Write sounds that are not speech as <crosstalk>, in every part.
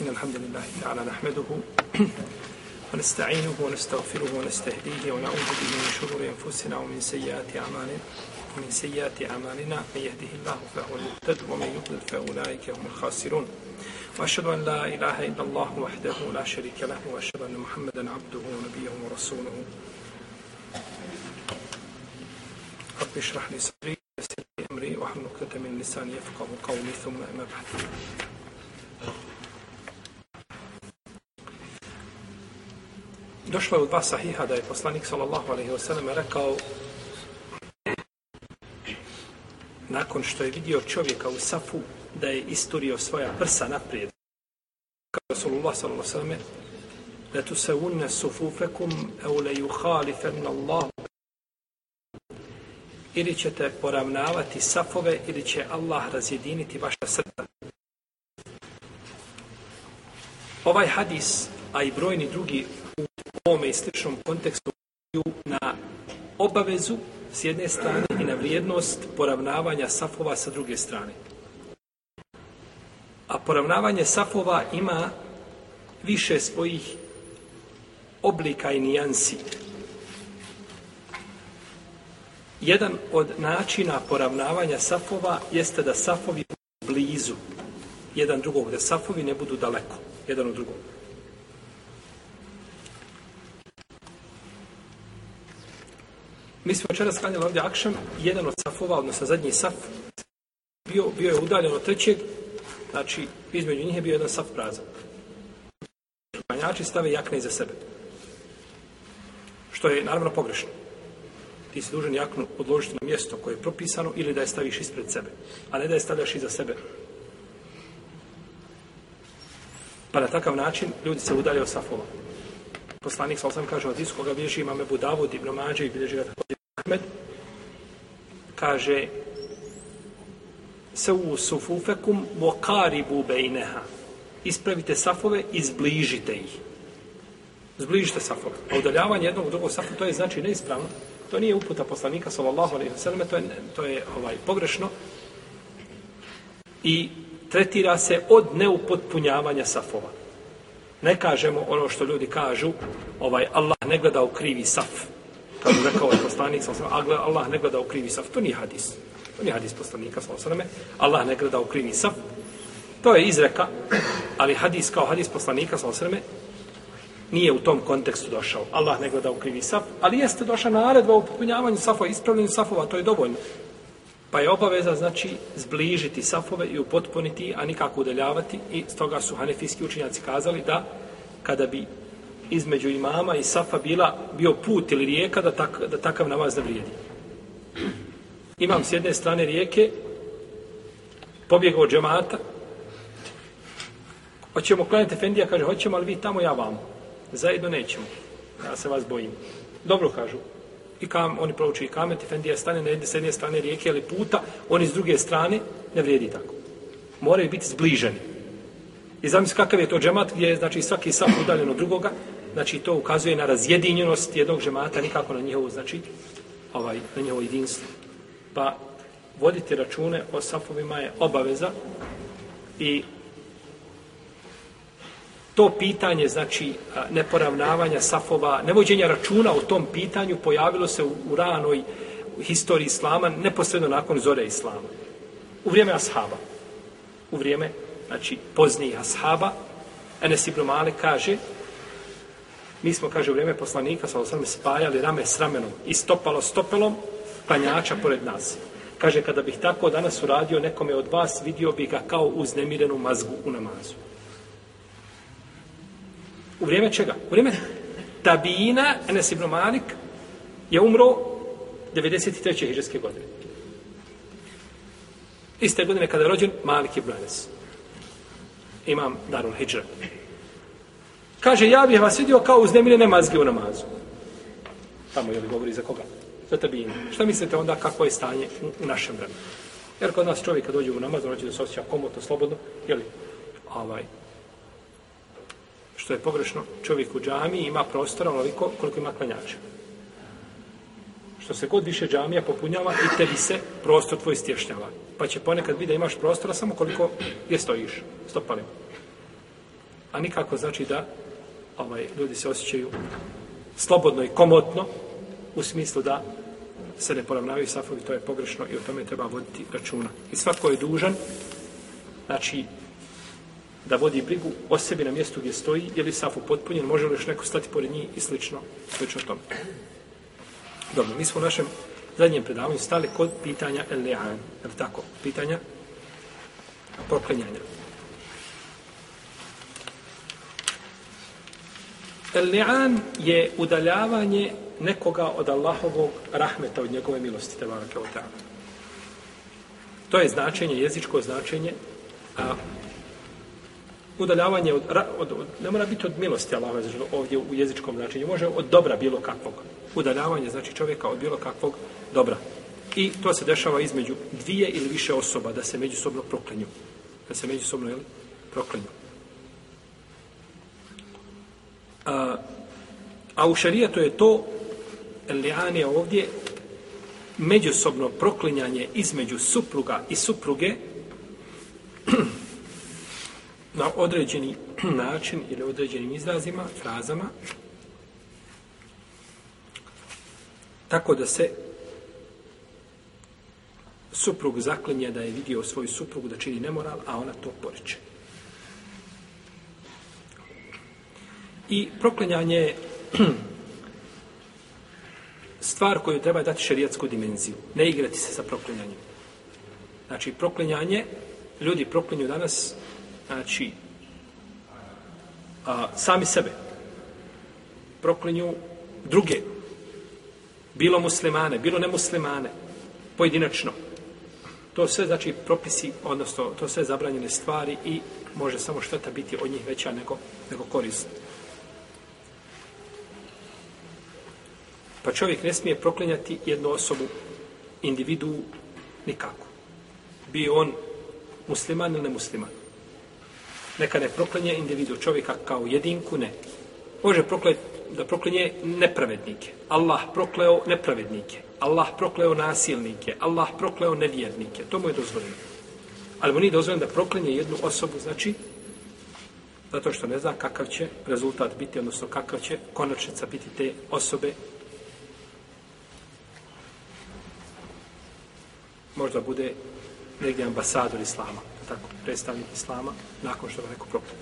إن الحمد لله تعالى نحمده <clears throat> ونستعينه ونستغفره ونستهديه ونعوذ به من شرور أنفسنا ومن سيئات أعمالنا. ومن سيئات أعمالنا من يهده الله فهو المهتد ومن يضلل فأولئك هم الخاسرون. وأشهد أن لا إله إلا الله وحده لا شريك له وأشهد أن محمدا عبده ونبيه ورسوله. رب اشرح لي صدري ويسر لي أمري واحلل عقدة من لساني يفقه قولي ثم أما بعد. Došlo je u dva sahiha da je poslanik sallallahu alaihi wasallam rekao nakon što je vidio čovjeka u safu da je isturio svoja prsa naprijed. Kao Rasulullah sallallahu alaihi wasallam da tu se unne sufufekum au le juhalifen Allah ili ćete poravnavati safove ili će Allah razjediniti vaša srta. Ovaj hadis, a i brojni drugi u ovome i sličnom kontekstu na obavezu s jedne strane i na vrijednost poravnavanja safova sa druge strane. A poravnavanje safova ima više svojih oblika i nijansi. Jedan od načina poravnavanja safova jeste da safovi budu blizu jedan drugog, da safovi ne budu daleko jedan od drugog. Mi smo večeras sklanjali ovdje akšam, jedan od safova, odnosno zadnji saf, bio, bio je udaljen od trećeg, znači između njih je bio jedan saf prazan. Klanjači stave jakne iza sebe. Što je naravno pogrešno. Ti si dužan jaknu odložiti na mjesto koje je propisano ili da je staviš ispred sebe, a ne da je stavljaš iza sebe. Pa na takav način ljudi se udalje od safova. Poslanik sa osam kaže od iskoga bilježi imame Budavud, Ibn Mađe i bilježi ga također Ahmed. Kaže se u sufufekum vokaribu bejneha. Ispravite safove i zbližite ih. Zbližite safove. A udaljavanje jednog u drugog safa, to je znači neispravno. To nije uputa poslanika, sallallahu alaihi wa sallam, to je, to je ovaj, pogrešno. I tretira se od neupotpunjavanja safova. Ne kažemo ono što ljudi kažu, ovaj Allah ne gleda u krivi saf. Kao je rekao ovaj poslanik, Allah ne gleda u krivi saf. To nije hadis. To nije hadis poslanika, sallallahu Allah ne gleda u krivi saf. To je izreka, ali hadis kao hadis poslanika, sallallahu nije u tom kontekstu došao. Allah ne gleda u krivi saf, ali jeste došla naredba u popunjavanju safova, ispravljanju safova, to je dovoljno. Pa je obaveza, znači, zbližiti safove i upotpuniti, a nikako udaljavati. I stoga su hanefijski učinjaci kazali da kada bi između imama i safa bila bio put ili rijeka, da, tak, da takav namaz ne vrijedi. Imam s jedne strane rijeke, pobjegao džemata, hoćemo klanjati Efendija, kaže, hoćemo, ali vi tamo, ja vamo. Zajedno nećemo. Ja se vas bojim. Dobro kažu, i kam, oni prouči i kamet, Efendija stane na jedne, s jedne strane rijeke ili puta, oni s druge strane, ne vrijedi tako. Moraju biti zbliženi. I zamisli kakav je to džemat gdje je znači, svaki saf udaljen od drugoga, znači to ukazuje na razjedinjenost jednog džemata, nikako na njihovo, znači, ovaj, na njihovo jedinstvo. Pa voditi račune o safovima je obaveza i to pitanje, znači, neporavnavanja safova, nevođenja računa o tom pitanju pojavilo se u, u ranoj historiji islama, neposredno nakon zore islama. U vrijeme ashaba. U vrijeme, znači, poznijih ashaba, Enes Ibn Malik kaže, mi smo, kaže, u vrijeme poslanika, sa osam spajali rame s ramenom i stopalo stopelom klanjača pored nas. Kaže, kada bih tako danas uradio nekome od vas, vidio bih ga kao uznemirenu mazgu u namazu. U vrijeme čega? U vrijeme Tabina, Enes ibn Malik, je umro 93. hiđarske godine. Iste godine kada je rođen Malik ibn Enes. Imam Darul Hidžra. Kaže, ja bih vas vidio kao uznemirene mazge u namazu. Tamo je li govori za koga? Za Tabina. Šta mislite onda kako je stanje u, u našem vremenu? Jer kod nas čovjek kad dođe u namaz, on će da se osjeća komotno, slobodno, jeli, ovaj, što je pogrešno, čovjek u džami ima prostora onoliko koliko ima klanjača. Što se god više džamija popunjava i tebi se prostor tvoj stješnjava. Pa će ponekad biti da imaš prostora samo koliko je stojiš, stopalim. A nikako znači da ovaj, ljudi se osjećaju slobodno i komotno u smislu da se ne poravnavaju safovi, to je pogrešno i o tome treba voditi računa. I svako je dužan, znači, da vodi brigu o sebi na mjestu gdje stoji, je li saf upotpunjen, može li još neko stati pored njih i slično, slično tome. Dobro, mi smo u našem zadnjem predavanju stali kod pitanja el-li'an, je tako? Pitanja proklenjanja. El-li'an je udaljavanje nekoga od Allahovog rahmeta, od njegove milosti, te barake o To je značenje, jezičko značenje, a udaljavanje od, od, od, ne mora biti od milosti Allaha ovdje u jezičkom značenju, može od dobra bilo kakvog. Udaljavanje znači čovjeka od bilo kakvog dobra. I to se dešava između dvije ili više osoba da se međusobno proklinju. Da se međusobno jeli, proklinju. A, a u šarijetu je to li'an ovdje međusobno proklinjanje između supruga i supruge <clears throat> na određeni <clears throat> način ili određenim izrazima, frazama, tako da se suprug zaklinje da je vidio svoju suprugu da čini nemoral, a ona to poriče. I proklinjanje je <clears throat> stvar koju treba dati šerijatsku dimenziju. Ne igrati se sa proklinjanjem. Znači, proklinjanje, ljudi proklinju danas, znači, a, sami sebe. Proklinju druge. Bilo muslimane, bilo nemuslimane. Pojedinačno. To sve, znači, propisi, odnosno, to sve zabranjene stvari i može samo šteta biti od njih veća nego, nego korist. Pa čovjek ne smije proklinjati jednu osobu, individu, nikako. Bio on musliman ili nemusliman. Neka ne proklinje individu čovjeka kao jedinku, ne. Može proklet, da proklinje nepravednike. Allah prokleo nepravednike. Allah prokleo nasilnike. Allah prokleo nevjernike. To mu je dozvoljeno. Ali mu nije dozvoljeno da proklinje jednu osobu, znači, zato što ne zna kakav će rezultat biti, odnosno kakav će konačnica biti te osobe možda bude negdje ambasador islama, tako, predstavnik islama, nakon što ga neko proklije.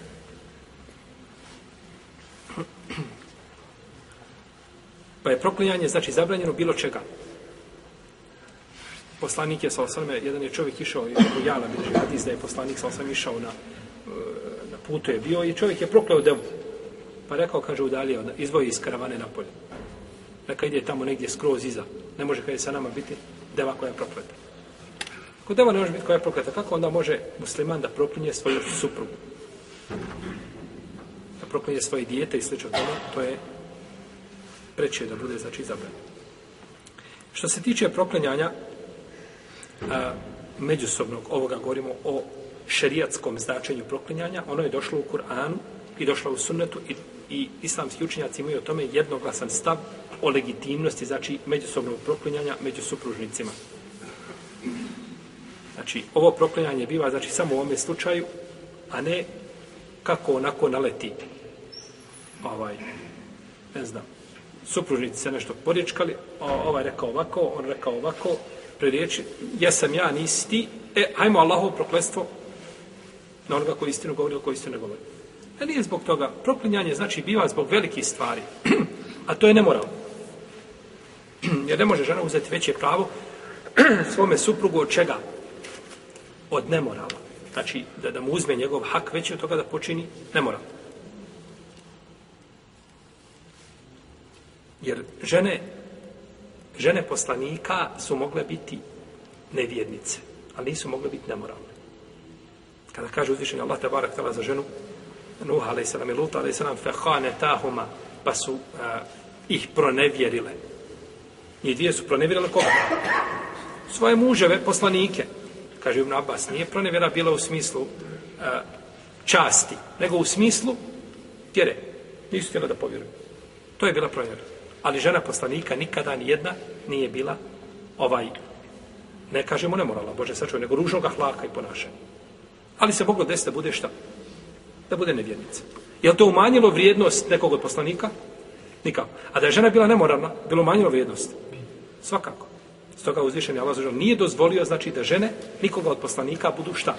Pa je proklinjanje, znači, zabranjeno bilo čega. Poslanik je, sa osvrme, jedan je čovjek išao, i u Jala bilježi hadis, da je poslanik, sa osvrme išao na, na putu je bio i čovjek je prokleo devu. Pa rekao, kaže, udalio, izvoji iz karavane napolje. Neka ide tamo negdje skroz iza. Ne može, kada je sa nama biti, deva koja je prokleta. Ako deva ne može biti koja je prokleta, kako onda može musliman da proklinje svoju suprugu? Da proklinje svoje dijete i slično tome, to je preće da bude, znači, zabran. Što se tiče proklinjanja a, međusobnog, ovoga govorimo o šerijatskom značenju proklinjanja, ono je došlo u Kur'anu i došlo u sunnetu i, i islamski učinjaci imaju o tome jednoglasan stav o legitimnosti, znači međusobnog proklinjanja među supružnicima. Znači, ovo proklinjanje biva, znači, samo u ovome slučaju, a ne kako onako naleti. Ovaj, ne znam, supružnici se nešto poriječkali, ovaj rekao ovako, on rekao ovako, pre ja jesam ja, nisi ti, e, hajmo Allahovo proklestvo na onoga koji istinu govori ili koji istinu ne govori. E nije zbog toga, proklinjanje znači biva zbog velikih stvari, <clears throat> a to je nemoral. <clears throat> Jer ne može žena uzeti veće pravo <clears throat> svome suprugu od čega? Od nemorala. Znači, da, da mu uzme njegov hak veći od toga da počini nemoral. Jer žene, žene poslanika su mogle biti nevjednice, ali nisu mogle biti nemoralne. Kada kaže uzvišenje Allah tabarak tala za ženu, Nuh a.s. i Lut a.s. fehane tahuma, pa su uh, ih pronevjerile. Njih dvije su pronevjerile koga? Svoje muževe, poslanike kaže Ibn Abbas, nije pronevjera bila u smislu a, časti, nego u smislu vjere. Nisu htjela da povjeruju. To je bila pronevjera. Ali žena poslanika nikada ni jedna nije bila ovaj, ne kažemo nemorala, Bože sačuvaj, nego ružnog ahlaka i ponašanja. Ali se moglo desiti da bude šta? da bude nevjernica. Je li to umanjilo vrijednost nekog od poslanika? Nikako. A da je žena bila nemoralna, bilo umanjilo vrijednost? Svakako. Stoga uzvišen je Allah nije dozvolio, znači, da žene nikoga od poslanika budu šta?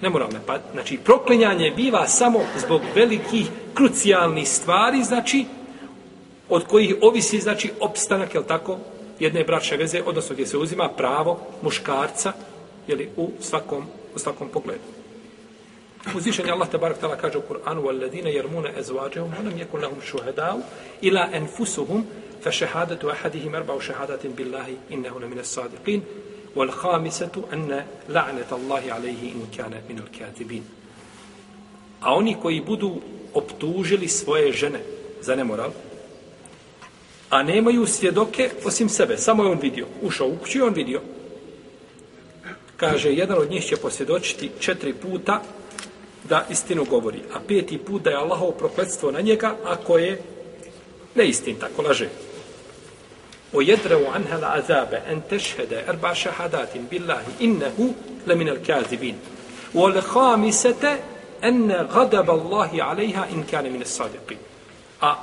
Nemoralne. Pa, znači, proklinjanje biva samo zbog velikih, krucijalnih stvari, znači, od kojih ovisi, znači, opstanak, jel tako, jedne bračne veze, odnosno gdje se uzima pravo muškarca, jeli, u svakom, u svakom pogledu. Uzvišen je Allah tabarak tala kaže u Kur'anu وَالَّذِينَ يَرْمُونَ أَزْوَاجَهُمْ هُنَمْ يَكُنْ لَهُمْ شُهَدَاءُ إِلَا أَنفُسُهُمْ فَشَهَادَةُ أَحَدِهِمْ أَرْبَعُ شَهَادَةٍ بِاللَّهِ إِنَّهُ لَمِنَ الصَّادِقِينَ وَالْخَامِسَةُ أَنَّ لَعْنَةَ اللَّهِ عَلَيْهِ إِنْ كَانَ مِنَ الْكَاتِبِينَ A oni koji budu optužili svoje žene za nemoral, a nemaju svjedoke osim sebe, samo je on vidio. Ušao u kuću i on vidio. Kaže, jedan od njih će posvjedočiti četiri puta da istinu govori, a peti put da je Allahovo prokletstvo na njega, ako je neistin, tako laže. O anha anhel azabe en tešhede erba šahadatin billahi innehu lemin al kazibin. O lehamisete enne gadab Allahi alejha in kane mine sadiqin. A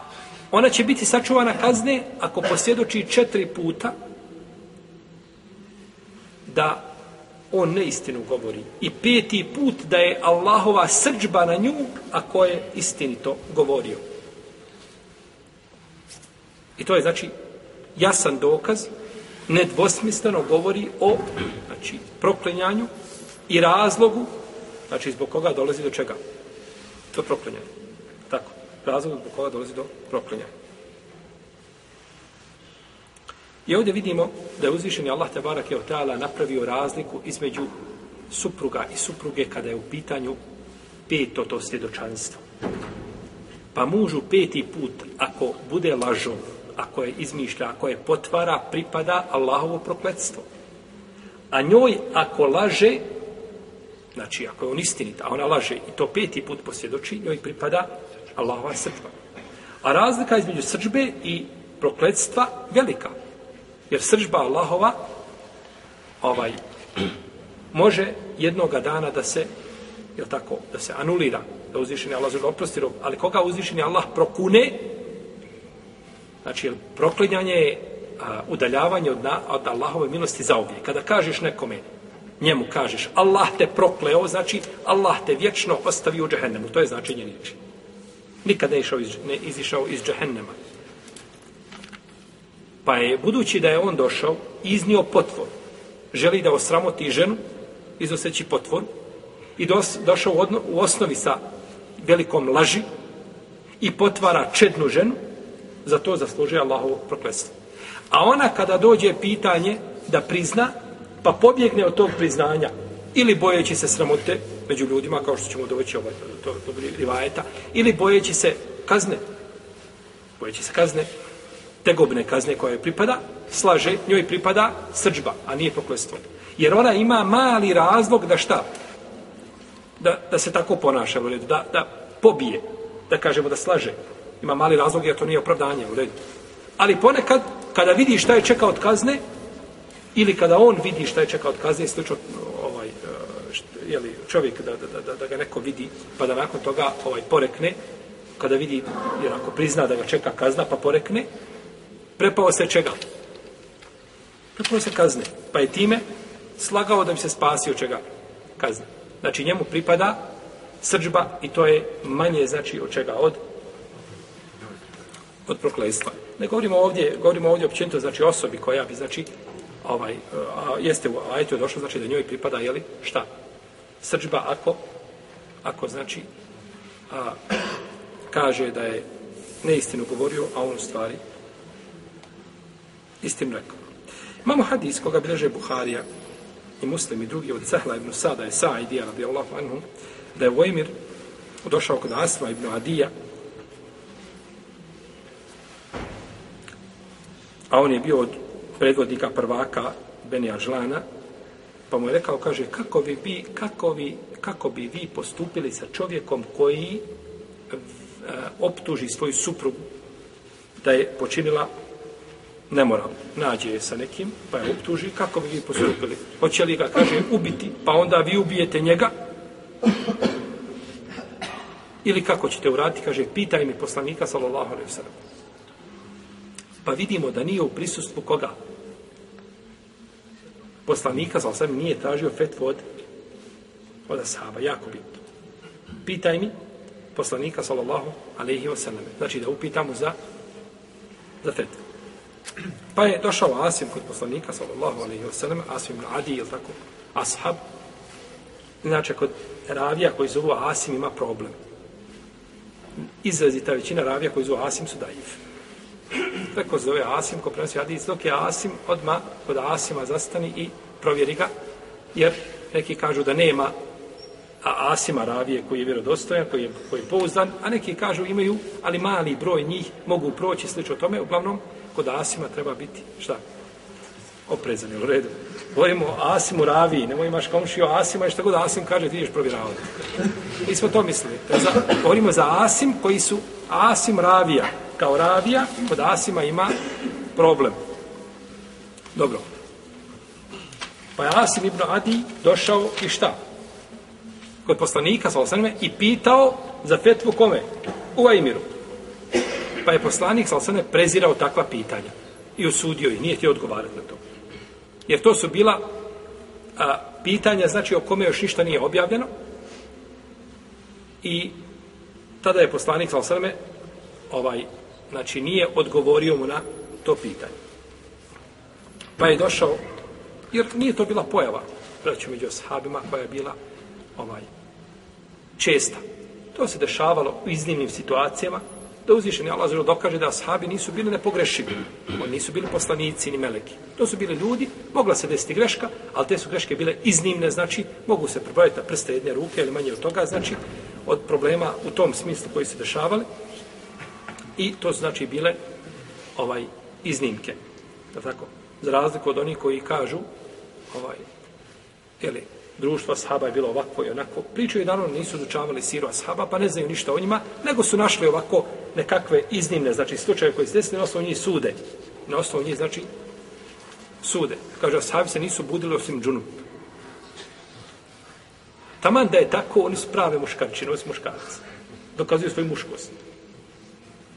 ona će biti sačuvana kazne ako posjedoči četiri puta da on neistinu govori. I peti put da je Allahova srđba na nju, ako je istinito govorio. I to je znači jasan dokaz, nedvosmisleno govori o znači, proklenjanju i razlogu, znači zbog koga dolazi do čega? Do proklenjanja. Tako, razlog zbog koga dolazi do proklenjanja. I ovdje vidimo da je uzvišeni Allah Tebarak je ta'ala napravio razliku između supruga i supruge kada je u pitanju peto to svjedočanstvo. Pa mužu peti put, ako bude lažom, ako je izmišlja, ako je potvara, pripada Allahovo prokletstvo. A njoj, ako laže, znači ako je on istinit, a ona laže i to peti put posvjedoči, njoj pripada Allahova srđba. A razlika između srđbe i prokletstva velika. Jer sržba Allahova ovaj, može jednoga dana da se je tako, da se anulira, da uzvišeni Allah zove oprosti rob, ali koga uzvišeni Allah prokune, znači proklinjanje je a, udaljavanje od, na, od Allahove milosti za uvijek. Kada kažeš nekome, njemu kažeš, Allah te prokleo, znači Allah te vječno ostavi u džehennemu, to je značenje riječi. Nikada ne, išao iz, ne izišao iz džehennema. Pa je, budući da je on došao, iznio potvor. Želi da osramoti ženu, izoseći potvor. I dos, došao u, odno, u osnovi sa velikom laži i potvara čednu ženu, za to zaslužuje Allahovo prokletstvo. A ona kada dođe pitanje da prizna, pa pobjegne od tog priznanja, ili bojeći se sramote među ljudima, kao što ćemo doći ovaj, to, to, to rivajeta, ili bojeći se kazne, bojeći se kazne, tegobne kazne koja joj pripada, slaže, njoj pripada srđba, a nije proklestvo. Jer ona ima mali razlog da šta? Da, da se tako ponaša, u redu, da, da pobije, da kažemo da slaže. Ima mali razlog jer to nije opravdanje, u redu. Ali ponekad, kada vidi šta je čeka od kazne, ili kada on vidi šta je čeka od kazne, slično ovaj, e, je jeli, čovjek da, da, da, da ga neko vidi, pa da nakon toga ovaj porekne, kada vidi, jer ako prizna da ga čeka kazna, pa porekne, prepao se čega? Prepao se kazne. Pa je time slagao da bi se spasio čega? Kazne. Znači njemu pripada srđba i to je manje znači od čega? Od od prokletstva. Ne govorimo ovdje, govorimo ovdje općenito znači osobi koja bi znači ovaj a, jeste u ajetu je došlo znači da njoj pripada je li šta? Srđba ako ako znači a, <clears throat> kaže da je neistinu govorio, a on u stvari Istim rekao. Imamo hadis koga bileže Buharija i muslim i drugi od Sahla ibn Sada i Sa'idija radijallahu anhu da je Vojmir došao kod Asma ibn Adija a on je bio od predvodnika prvaka Benija Žlana pa mu je rekao, kaže, kako bi, vi, kako vi, kako bi vi postupili sa čovjekom koji e, optuži svoju suprugu da je počinila nemoral. Nađe je sa nekim, pa je optuži, kako bi vi postupili? Hoće li ga, kaže, ubiti, pa onda vi ubijete njega? Ili kako ćete uraditi, kaže, pitaj mi poslanika, sallallahu alaihi sallam. Pa vidimo da nije u prisustvu koga? Poslanika, sallallahu alaihi nije tražio fetvu od, od ashaba, jako bitno. Pitaj mi poslanika, sallallahu alaihi sallam. Znači da upitamo za, za fetvu. Pa je došao Asim kod poslanika, sallallahu alaihi sallam, Asim ibn Adi, ili tako, ashab. Znači, kod ravija koji zovu Asim ima problem izrazita većina ravija koji zovu Asim su daif. Tako zove Asim, ko prenosi hadis, dok je Asim, odma kod Asima zastani i provjeri ga, jer neki kažu da nema a Asima ravije koji je vjerodostojan, koji je, koji je pouzdan, a neki kažu imaju, ali mali broj njih mogu proći slično tome, uglavnom, kod Asima treba biti, šta? Oprezan, u redu. Govorimo Asimu raviji, nemoj imaš komšiju Asima i šta god Asim kaže, ti ideš provjeravati. Mi smo to mislili. To Za, govorimo za Asim koji su Asim ravija. Kao ravija, kod Asima ima problem. Dobro. Pa je Asim ibn Adi došao i šta? Kod poslanika, sa osanime, i pitao za fetvu kome? U Ajmiru. Pa je poslanik, Salasane prezirao takva pitanja. I osudio i nije htio odgovarati na to. Jer to su bila a, pitanja, znači o kome još ništa nije objavljeno. I tada je poslanik Salasane ovaj, znači nije odgovorio mu na to pitanje. Pa je došao, jer nije to bila pojava, reći među sahabima koja je bila ovaj, česta. To se dešavalo u iznimnim situacijama, da uzvišeni Allah zelo dokaže da ashabi nisu bili nepogrešivi. Oni nisu bili poslanici ni meleki. To su bili ljudi, mogla se desiti greška, ali te su greške bile iznimne, znači mogu se prebrojiti na prste jedne ruke ili manje od toga, znači od problema u tom smislu koji se dešavali. I to su znači bile ovaj iznimke. Da tako? Za razliku od onih koji kažu ovaj, ili društvo ashaba je bilo ovako i onako. Pričaju da ono nisu izučavali siru ashaba, pa ne znaju ništa o njima, nego su našli ovako nekakve iznimne, znači slučaje koji se desili, na osnovu njih sude. Na osnovu njih, znači, sude. Kaže, ashabi se nisu budili osim džunup. Taman da je tako, oni su prave muškarčine, oni su muškarci. Dokazuju svoju muškost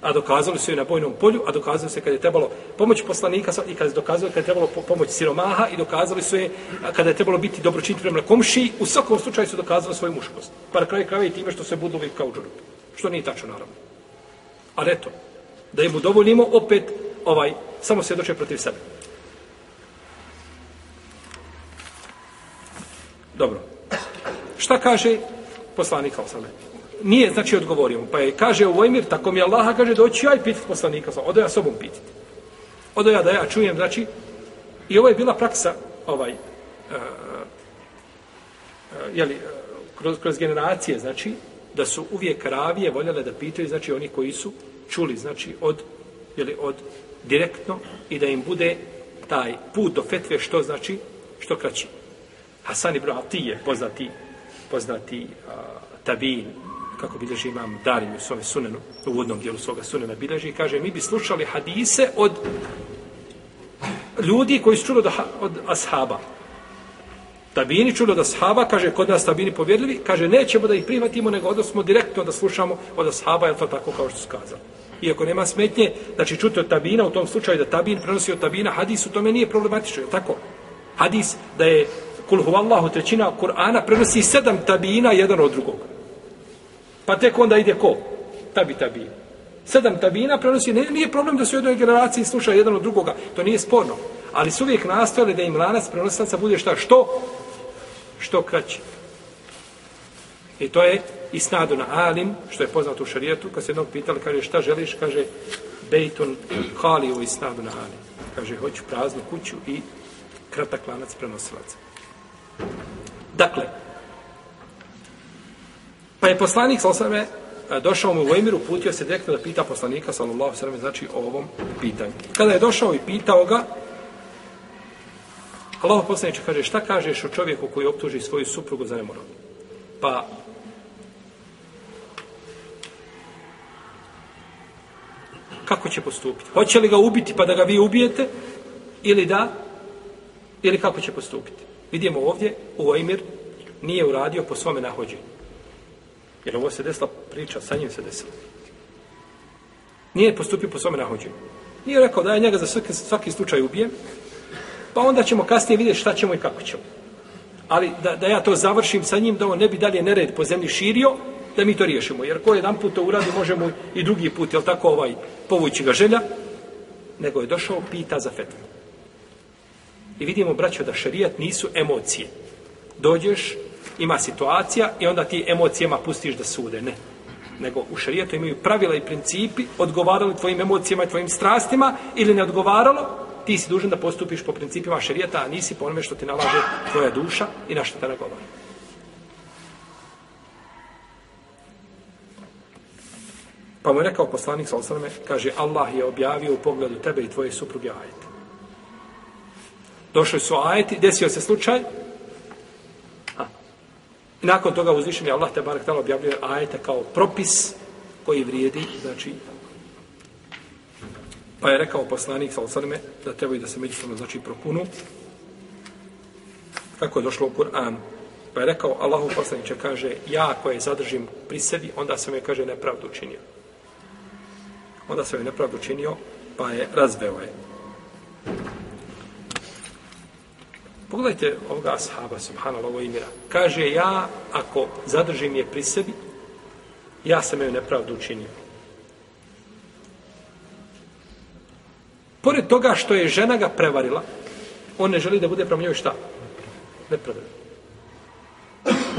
a dokazali su je na bojnom polju, a dokazali se kad je trebalo pomoć poslanika i kad je dokazali kad je trebalo pomoć siromaha i dokazali su je kada je trebalo biti dobročiniti prema komši, u svakom slučaju su dokazali svoju muškost. Pa na kraju krajeva i time što se budu uvijek kao džurup. Što nije tačno, naravno. Ali eto, da im udovoljimo opet ovaj, samo se doče protiv sebe. Dobro. Šta kaže poslanik Osame? Nije znači odgovorio pa je kaže u Vojmir tako mi Allah kaže doći aj pitati poslanika odo ja sobom pitati odo ja da ja čujem znači i ovo je bila praksa ovaj eh, eh, uh, uh, jeli, kroz, kroz generacije znači da su uvijek ravije voljele da pitaju znači oni koji su čuli znači od jeli, od direktno i da im bude taj put do fetve što znači što kraći. Hasan ibn Atije poznati poznati uh, tabin kako bilježi imam Darim u svome sunenu, u uvodnom dijelu svoga sunena bilježi, kaže, mi bi slušali hadise od ljudi koji su čuli od, od ashaba. Tabini čuli od ashaba, kaže, kod nas tabini povjerljivi, kaže, nećemo da ih prihvatimo, nego odnosno direktno da slušamo od ashaba, je to tako kao što su kazali. Iako nema smetnje, znači čuti od tabina, u tom slučaju da tabin prenosi od tabina, hadis u tome nije problematično, je tako? Hadis da je kul huvallahu trećina Kur'ana prenosi sedam tabina jedan od drugog. Pa tek onda ide ko? Tabi tabi. Sedam tabina prenosi, ne, nije problem da su u jednoj generaciji slušali jedan od drugoga, to nije sporno. Ali su uvijek nastojali da im lanac prenosanca bude šta? Što? Što kraći. I to je isnadu na alim, što je poznato u šarijetu, kad se jednog pitali, kaže šta želiš, kaže bejton hali u isnadu na alim. Kaže, hoću praznu kuću i kratak lanac prenosilaca. Dakle, Pa je poslanik sallallahu e, došao mu u Emir, putio se direktno da pita poslanika sallallahu alejhi znači o ovom pitanju. Kada je došao i pitao ga Allah poslaniče kaže šta kažeš o čovjeku koji optuži svoju suprugu za nemoral? Pa kako će postupiti? Hoće li ga ubiti pa da ga vi ubijete ili da ili kako će postupiti? Vidimo ovdje u Emir nije uradio po svome nahođenju. Jer ovo se desila priča, sa njim se desilo. Nije postupio po svome nahođenju. Nije rekao da ja njega za svaki, svaki slučaj ubijem, pa onda ćemo kasnije vidjeti šta ćemo i kako ćemo. Ali da, da ja to završim sa njim, da on ne bi dalje nered po zemlji širio, da mi to riješimo. Jer ko jedan put to uradi, možemo i drugi put, jel tako, ovaj, povući ga želja, nego je došao pita za fetvu. I vidimo, braćo, da šerijat nisu emocije. Dođeš, ima situacija i onda ti emocijama pustiš da sude. Ne. Nego u šarijetu imaju pravila i principi, odgovaralo tvojim emocijama i tvojim strastima ili ne odgovaralo, ti si dužan da postupiš po principima šarijeta, a nisi po onome što ti nalaže tvoja duša i na što te nagovara. Pa mu je rekao poslanik sa osaname, kaže, Allah je objavio u pogledu tebe i tvoje supruge ajete. Došli su ajeti, desio se slučaj, i nakon toga uzvišen je Allah tabarak tala objavljuje ajete kao propis koji vrijedi, znači, pa je rekao poslanik sa osrme da trebaju da se međusobno, znači, prokunu, kako je došlo u Kur'an. Pa je rekao, Allahu poslaniče kaže, ja koje zadržim pri sebi, onda sam je, kaže, nepravdu učinio onda sam je nepravdu učinio, pa je razveo je. Pogledajte ovoga ashaba, subhanallah, ovo imira. Kaže, ja, ako zadržim je pri sebi, ja sam joj nepravdu učinio. Pored toga što je žena ga prevarila, on ne želi da bude prema njoj šta? Nepravedan.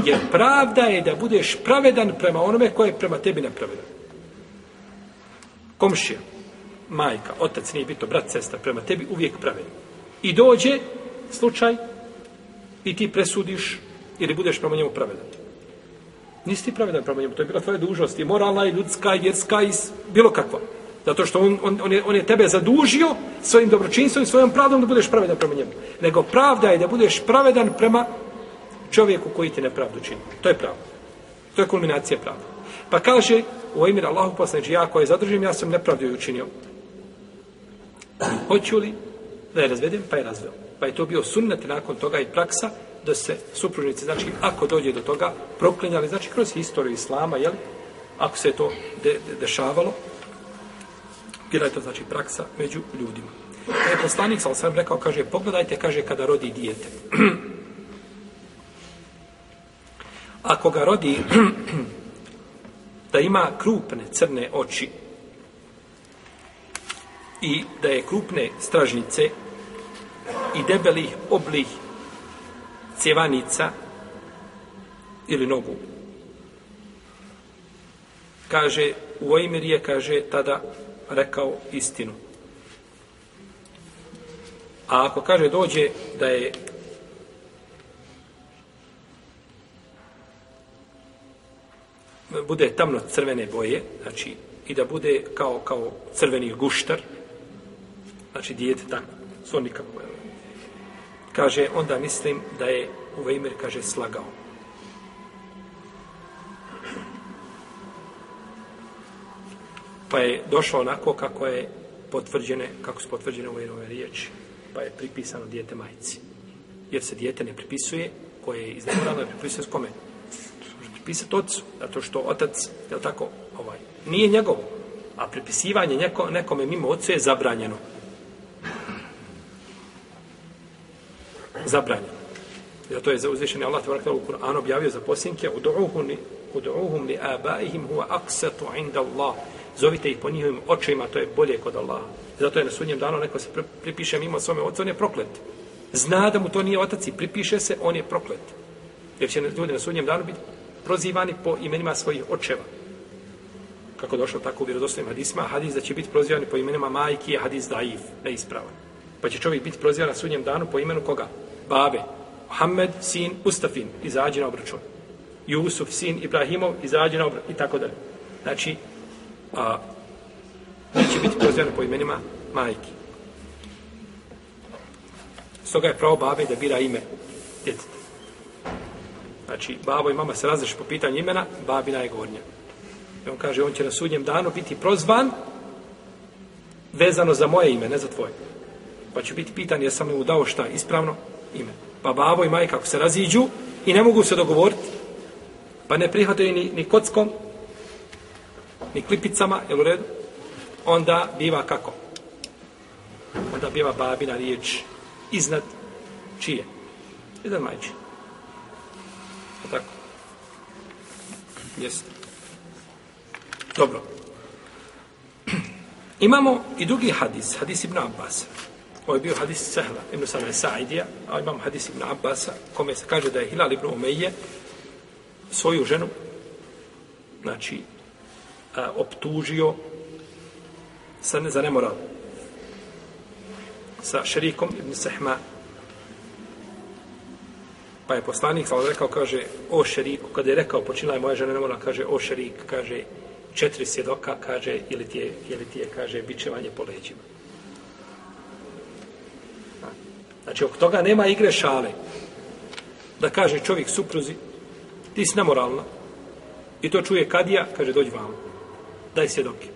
Jer pravda je da budeš pravedan prema onome koje je prema tebi nepravedan komšija, majka, otac nije bito, brat, sestra, prema tebi uvijek pravedan. I dođe slučaj i ti presudiš ili budeš prema njemu pravedan. Nisi ti pravedan prema njemu, to je bila tvoja dužnost i moralna i ljudska i vjerska i bilo kakva. Zato što on, on, on, je, on je tebe zadužio svojim dobročinstvom i svojom pravdom da budeš pravedan prema njemu. Nego pravda je da budeš pravedan prema čovjeku koji ti nepravdu čini. To je pravda. To je kulminacija pravda. Pa kaže, u emir Allahu poslanič, ja koje zadržim, ja sam nepravdu učinio. Hoću li da je razvedem, pa je razveo. Pa je to bio sunnet nakon toga i praksa da se supružnici, znači ako dođe do toga, proklinjali, znači kroz historiju Islama, jel? Ako se to de, de, dešavalo, bila je to znači praksa među ljudima. E, poslanik sal sam rekao, kaže, pogledajte, kaže, kada rodi dijete. <clears throat> Ako ga rodi <clears throat> da ima krupne crne oči i da je krupne stražnice i debelih oblih cjevanica ili nogu. Kaže, u je, kaže, tada rekao istinu. A ako kaže dođe da je bude tamno crvene boje, znači i da bude kao kao crveni guštar, znači dijete tako, svo nikako. Kaže, onda mislim da je u kaže, slagao. Pa je došao onako kako je potvrđene, kako su potvrđene ove nove riječi. Pa je pripisano dijete majici. Jer se dijete ne pripisuje, koje je iznemorano, pripisuje s kome? pripisati ocu, zato što otac, je tako, ovaj, nije njegovo, a pripisivanje neko, nekome mimo ocu je zabranjeno. Zabranjeno. Zato je za Allah tebara u Kur'anu objavio za posljednike udu'uhum udu'uhum li abaihim huwa aqsatu inda Allah. Zovite ih po njihovim očima, to je bolje kod Allaha. Zato je na sudnjem danu neko se pripiše mimo svome oca, on je proklet. Zna da mu to nije otac i pripiše se, on je proklet. Jer će ljudi na sudnjem danu biti prozivani po imenima svojih očeva. Kako došlo tako u vjerodostojnim hadisma, hadis da će biti prozivani po imenima majki je hadis daif, neispravan. Pa će čovjek biti prozivan na sudnjem danu po imenu koga? Babe. Muhammed, sin Ustafin, izađi na obračun. Jusuf, sin Ibrahimov, izađi na obračun. I tako dalje. Znači, a, neće biti pozivano po imenima majki. Stoga je pravo babe da bira ime djeteta. Znači, babo i mama se razreši po pitanju imena, babina je gornja. I on kaže, on će na sudnjem danu biti prozvan vezano za moje ime, ne za tvoje. Pa će biti pitan, jesam li mu dao šta ispravno ime. Pa babo i majka, ako se raziđu i ne mogu se dogovoriti, pa ne prihvataju ni, ni kockom, ni klipicama, jel u redu? Onda biva kako? Onda biva babina riječ iznad čije? Iznad majče. A tako? Jeste. Dobro. <clears throat> Imamo i drugi hadis, hadis Ibn Abbas. Ovo je bio hadis Sehla, Ibn Same Sa'idija, a imam hadis Ibn Abbasa, kome se kaže da je Hilal Ibn Umeije svoju ženu, znači, a, optužio sa ne, za nemoral sa šerikom Ibn Sehma pa je poslanik sa rekao, kaže, o šeriku, kada je rekao, počinila je moja žena nemoral, kaže, o šerik, kaže, četiri svjedoka, kaže, ili ti je, ili ti je kaže, bičevanje po leđima. Znači, oko toga nema igre šale. Da kaže čovjek supruzi, ti si nemoralna. I to čuje kadija, kaže, dođi vamo. Daj svjedoke.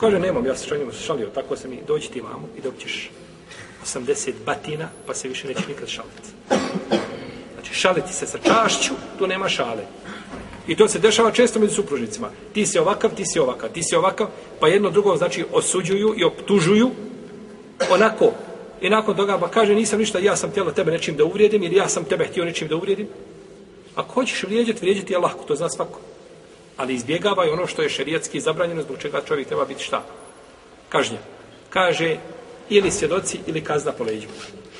Kaže, nemam, ja se šaljimo šalio, tako se mi, dođi ti vamo i dobćeš 80 batina, pa se više neće nikad šaliti. Znači, šaliti se sa čašću, tu nema šale. I to se dešava često među supružnicima. Ti si ovakav, ti si ovakav, ti si ovakav, pa jedno drugo znači osuđuju i optužuju onako. I nakon toga pa kaže nisam ništa, ja sam htjela tebe nečim da uvrijedim ili ja sam tebe htio nečim da uvrijedim. Ako hoćeš vrijeđati, vrijeđati je lako, to zna svako. Ali izbjegavaj ono što je šerijatski zabranjeno, zbog čega čovjek treba biti šta? Kažnje. Kaže, ili svjedoci ili kazna po leđima.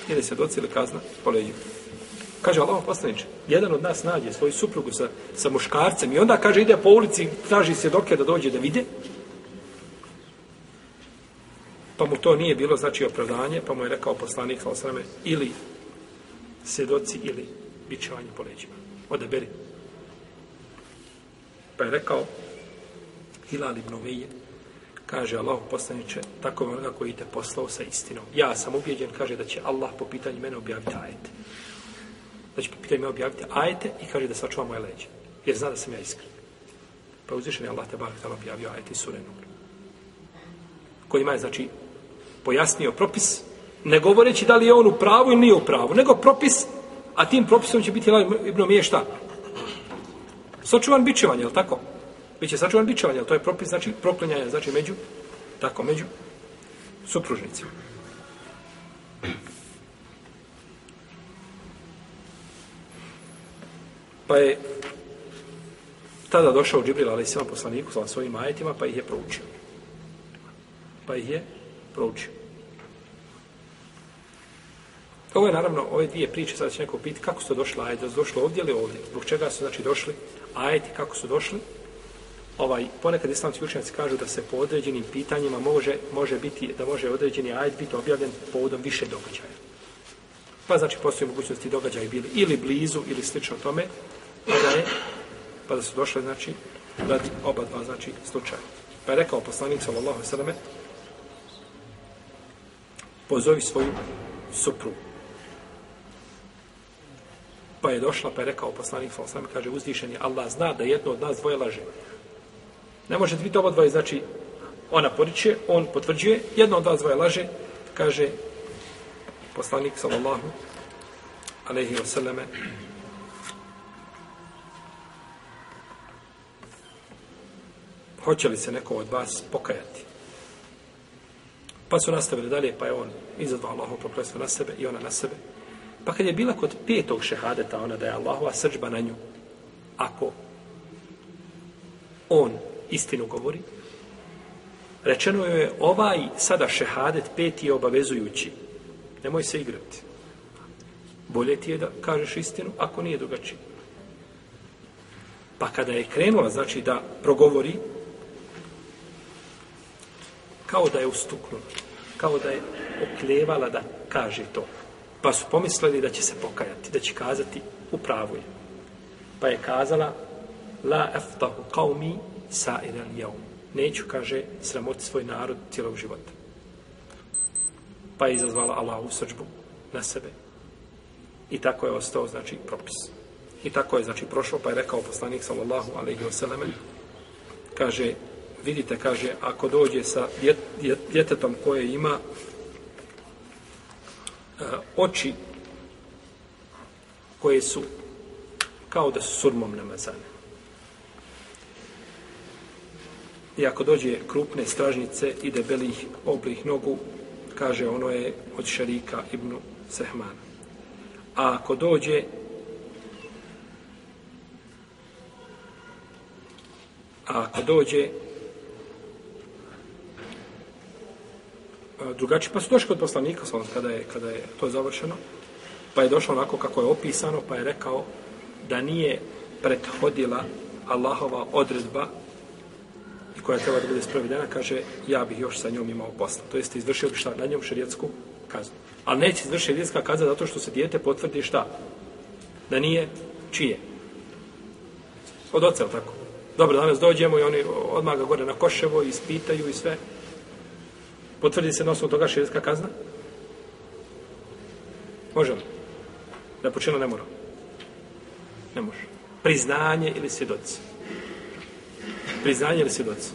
Ili svjedoci ili kazna po leđima. Kaže Allah poslaniče, jedan od nas nađe svoju suprugu sa, sa muškarcem i onda kaže ide po ulici, traži svjedoke da dođe da vide. Pa mu to nije bilo znači opravdanje, pa mu je rekao poslanik sa osrame, ili svjedoci ili bićevanje po leđima. Odaberi. Pa je rekao Hilal ibn Umije, kaže Allah poslaniče, tako vam onoga koji te poslao sa istinom. Ja sam ubijeđen, kaže da će Allah po pitanju mene objaviti ajete znači, da će pitanje me objaviti ajete i kaže da sačuva moje leđe. Jer zna da sam ja iskren. Pa uzvišen je Allah te bar htjela objavio ajete i sure Nur. Kojima je, znači, pojasnio propis, ne govoreći da li je on u pravu ili nije u pravu, nego propis, a tim propisom će biti Ibn Mije šta? Sačuvan bićevanje, je li tako? Biće sačuvan bićevanje, ali to je propis, znači, proklinjanje, znači, među, tako, među supružnicima. Pa je tada došao Džibril, ali svema poslaniku, sa svojim ajetima, pa ih je proučio. Pa ih je proučio. Ovo je naravno, ove dvije priče, sada će neko piti kako su došli ajde, su došli ovdje ili ovdje, zbog čega su znači došli ajeti, kako su došli. Ovaj, ponekad islamski učenjaci kažu da se po određenim pitanjima može, može biti, da može određeni ajet biti objavljen povodom više događaja. Pa znači postoji mogućnosti događaji bili ili blizu ili slično tome, pa da je, pa da su došle, znači, radi oba dva, znači, slučaja. Pa je rekao poslanik, sallallahu sallam, pozovi svoju supru. Pa je došla, pa je rekao poslanik, sa osam, kaže, uzdišen je, Allah zna da jedno od nas dvoje laže. Ne može biti oba dvoje, znači, ona poriče, on potvrđuje, jedno od vas dvoje laže, kaže, poslanik, sallallahu alaihi wa sallame, hoće li se neko od vas pokajati. Pa su nastavili dalje, pa je on izazvao Allahov prokletstvo na sebe i ona na sebe. Pa kad je bila kod petog šehadeta, ona da je Allahova srđba na nju, ako on istinu govori, rečeno je ovaj sada šehadet peti je obavezujući. Nemoj se igrati. Bolje ti je da kažeš istinu, ako nije drugačije. Pa kada je krenula, znači da progovori, kao da je ustuknula, kao da je okljevala da kaže to. Pa su pomislili da će se pokajati, da će kazati u pravu je. Pa je kazala la eftahu qaumi sa'iran jaum. Neću, kaže, sramoti svoj narod cijelog života. Pa je izazvala Allahu srđbu na sebe. I tako je ostao, znači, propis. I tako je, znači, prošlo, pa je rekao poslanik, sallallahu alaihi wa sallam, kaže, vidite, kaže, ako dođe sa djet, djet, djetetom koje ima e, oči koje su kao da su surmom namazane. I ako dođe krupne stražnice i debelih oblih nogu, kaže ono je od šarika Ibnu Sehmana. A ako dođe a ako dođe drugačije, pa su došli kod poslanika kada je, kada je to završeno, pa je došlo onako kako je opisano, pa je rekao da nije prethodila Allahova odredba i koja treba da bude sprovedena, kaže, ja bih još sa njom imao posla. To jeste, izvršio bi šta na njom šerijetsku kaznu. Ali neće izvršiti šerijetska kazna zato što se dijete potvrdi šta? Da nije čije? Od oca, tako? Dobro, danas dođemo i oni odmah ga gore na koševo i ispitaju i sve. Potvrdi se na osnovu toga širijska kazna? Može li? Da počinu ne mora. Ne može. Priznanje ili svjedoci. Priznanje ili svjedoci.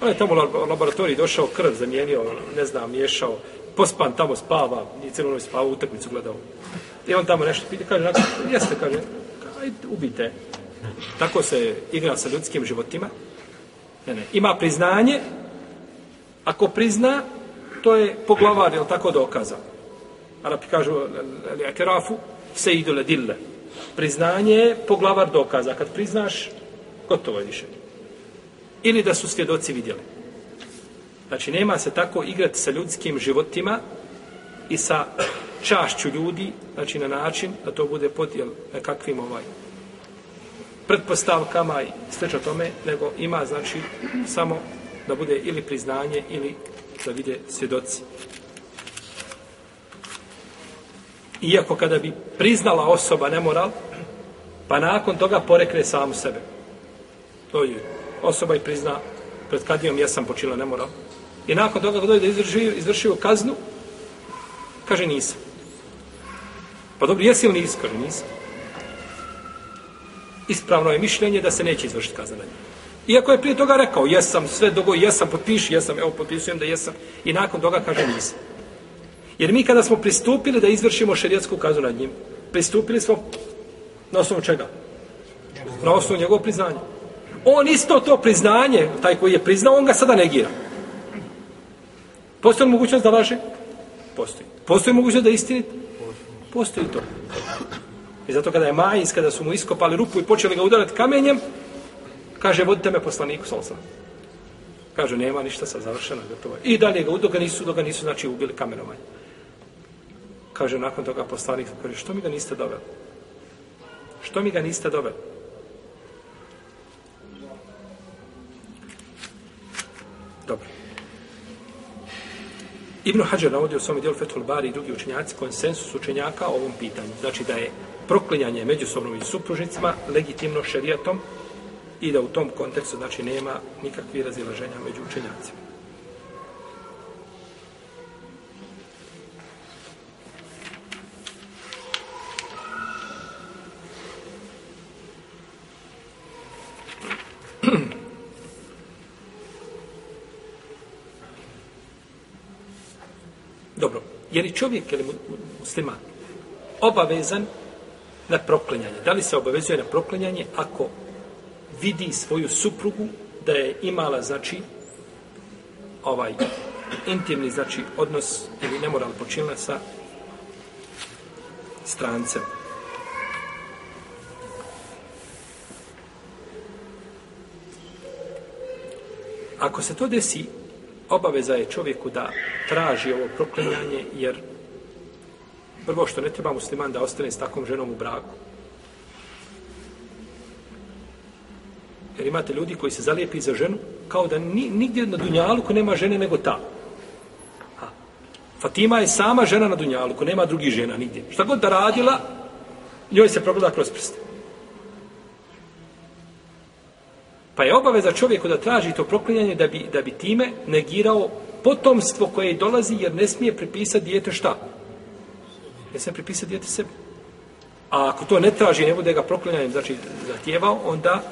On je tamo u laboratoriji došao, krv zamijenio, ono, ne znam, miješao, pospan tamo spava, nije cijelo noć spava, utakmicu gledao. I on tamo nešto pita, kaže, jeste, kaže, ajde, ubite. Tako se igra sa ljudskim životima. Ne, ne. Ima priznanje, ako prizna, to je poglavar, je tako dokaza. Arapi kažu, ali akerafu, se idu dille. Priznanje je poglavar dokaza. Kad priznaš, gotovo je više. Ili da su svjedoci vidjeli. Znači, nema se tako igrati sa ljudskim životima i sa čašću ljudi, znači na način da to bude podijel nekakvim ovaj pretpostavkama i sveća tome, nego ima, znači, samo da bude ili priznanje ili da vide svjedoci. Iako kada bi priznala osoba nemoral, pa nakon toga porekne samu sebe. To je osoba i prizna pred kadijom ja sam počinila nemoral. I nakon toga kada da izvršio, izvršio kaznu, kaže nisam. Pa dobro, jesi ili nisi? Kaže nisam. Ispravno je mišljenje da se neće izvršiti kazna na njegu. Iako je prije toga rekao, jesam, sve dogo, jesam, potpiši, jesam, evo, potpisujem da jesam. I nakon toga kaže nisam. Jer mi kada smo pristupili da izvršimo šerijetsku kaznu nad njim, pristupili smo na osnovu čega? Na osnovu njegovog priznanja. On isto to priznanje, taj koji je priznao, on ga sada negira. Postoji li mogućnost da laže? Postoji. Postoji mogućnost da istini? Postoji to. I zato kada je Majins, kada su mu iskopali rupu i počeli ga udarati kamenjem, kaže, vodite me poslaniku, sal sam. Kaže, nema ništa, sa završeno, gotovo. I dalje ga, dok ga nisu, dok ga nisu, znači, ubili kamenovanje. Kaže, nakon toga poslanik, kaže, što mi ga niste doveli? Što mi ga niste doveli? Dobro. Ibn Hajar navodi u svom dijelu Fethul Bari i drugi učenjaci konsensus učenjaka o ovom pitanju. Znači da je proklinjanje međusobno i supružnicima legitimno šerijatom i da u tom kontekstu znači nema nikakvih razilaženja među učenjacima. <clears throat> Dobro, je li čovjek ili musliman obavezan na proklinjanje? Da li se obavezuje na proklinjanje ako vidi svoju suprugu da je imala, znači, ovaj intimni, znači, odnos ili nemoral počinila sa strancem? Ako se to desi, obaveza je čovjeku da traži ovo proklinjanje, jer prvo što ne treba musliman da ostane s takvom ženom u braku. Jer imate ljudi koji se zalijepi za ženu, kao da ni, nigdje na Dunjaluku nema žene nego ta. Ha. Fatima je sama žena na Dunjaluku, nema drugih žena nigdje. Šta god da radila, njoj se progleda kroz prste. Pa je obaveza čovjeku da traži to proklinjanje da bi, da bi time negirao potomstvo koje dolazi jer ne smije pripisati dijete šta? Ne smije pripisati dijete sebi. A ako to ne traži, ne bude ga proklinjanjem, znači zahtjevao, onda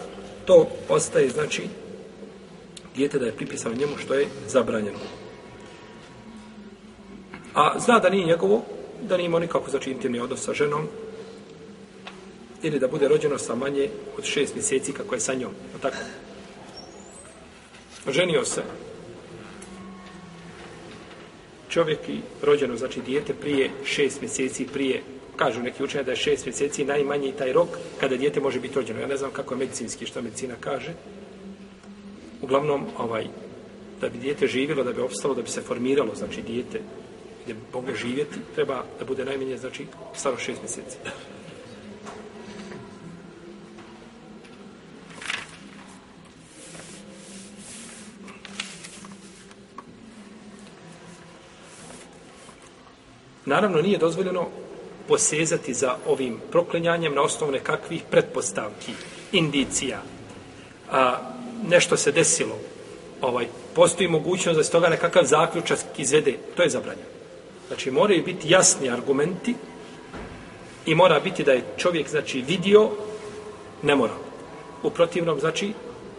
to ostaje, znači, dijete da je pripisano njemu što je zabranjeno. A zna da nije njegovo, da nije imao nikako, znači, intimni odnos sa ženom, ili da bude rođeno sa manje od šest mjeseci kako je sa njom. O tako? ženio se čovjek i rođeno, znači dijete prije šest mjeseci, prije, kažu neki učenje da je šest mjeseci najmanji taj rok kada dijete može biti rođeno. Ja ne znam kako je medicinski, što medicina kaže. Uglavnom, ovaj, da bi dijete živjelo, da bi opstalo, da bi se formiralo, znači dijete, gdje bi moglo živjeti, treba da bude najmanje, znači, staro šest mjeseci. Naravno, nije dozvoljeno posezati za ovim proklinjanjem na osnovu nekakvih pretpostavki, indicija. A, nešto se desilo, ovaj, postoji mogućnost da se toga nekakav zaključak izvede, to je zabranjeno. Znači, moraju biti jasni argumenti i mora biti da je čovjek, znači, vidio, ne mora. U protivnom, znači,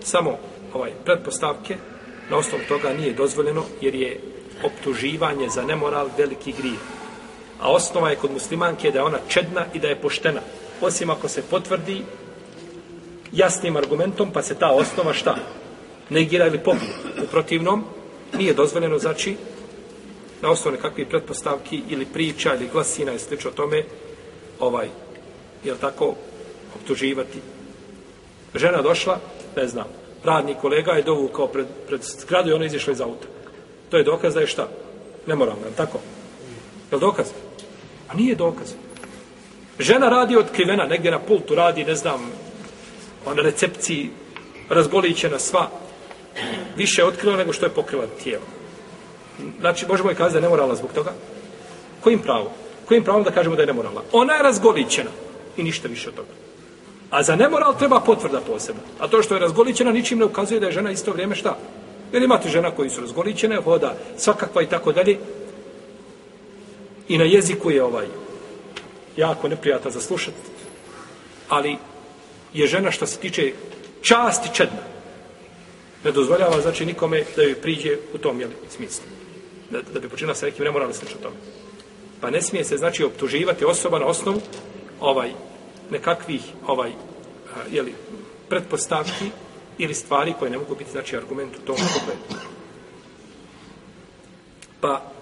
samo ovaj pretpostavke, na osnovu toga nije dozvoljeno, jer je optuživanje za nemoral veliki grijeh. A osnova je kod muslimanke da je ona čedna i da je poštena. Osim ako se potvrdi jasnim argumentom, pa se ta osnova šta? Negira ili pobije. U protivnom, nije dozvoljeno, znači, na osnovu nekakvih pretpostavki ili priča ili glasina i slično tome, ovaj, je tako, optuživati. Žena došla, ne znam, radni kolega je dovukao pred, pred zgradu i ona izišla iz auta. To je dokaz da je šta? Nemoralno, je tako? Je li dokaz? A nije dokaz. Žena radi otkrivena, negdje na pultu radi, ne znam, pa na recepciji, razgolićena sva, više je otkrila nego što je pokrila tijelo. Znači, možemo i kazati da je nemoralna zbog toga? Kojim pravom? Kojim pravom da kažemo da je nemoralna? Ona je razgolićena i ništa više od toga. A za nemoral treba potvrda posebno. A to što je razgolićena ničim ne ukazuje da je žena isto vrijeme šta? Jer imate žena koji su razgolićene, hoda svakakva i tako dalje, i na jeziku je ovaj jako neprijatan za slušat, ali je žena što se tiče časti čedna. Ne dozvoljava znači nikome da joj priđe u tom jeli, smislu. Da, da bi počinila sa nekim nemoralnim slično tome. Pa ne smije se znači optuživati osoba na osnovu ovaj nekakvih ovaj jeli, pretpostavki ili stvari koje ne mogu biti znači argument u tom pogledu. Pa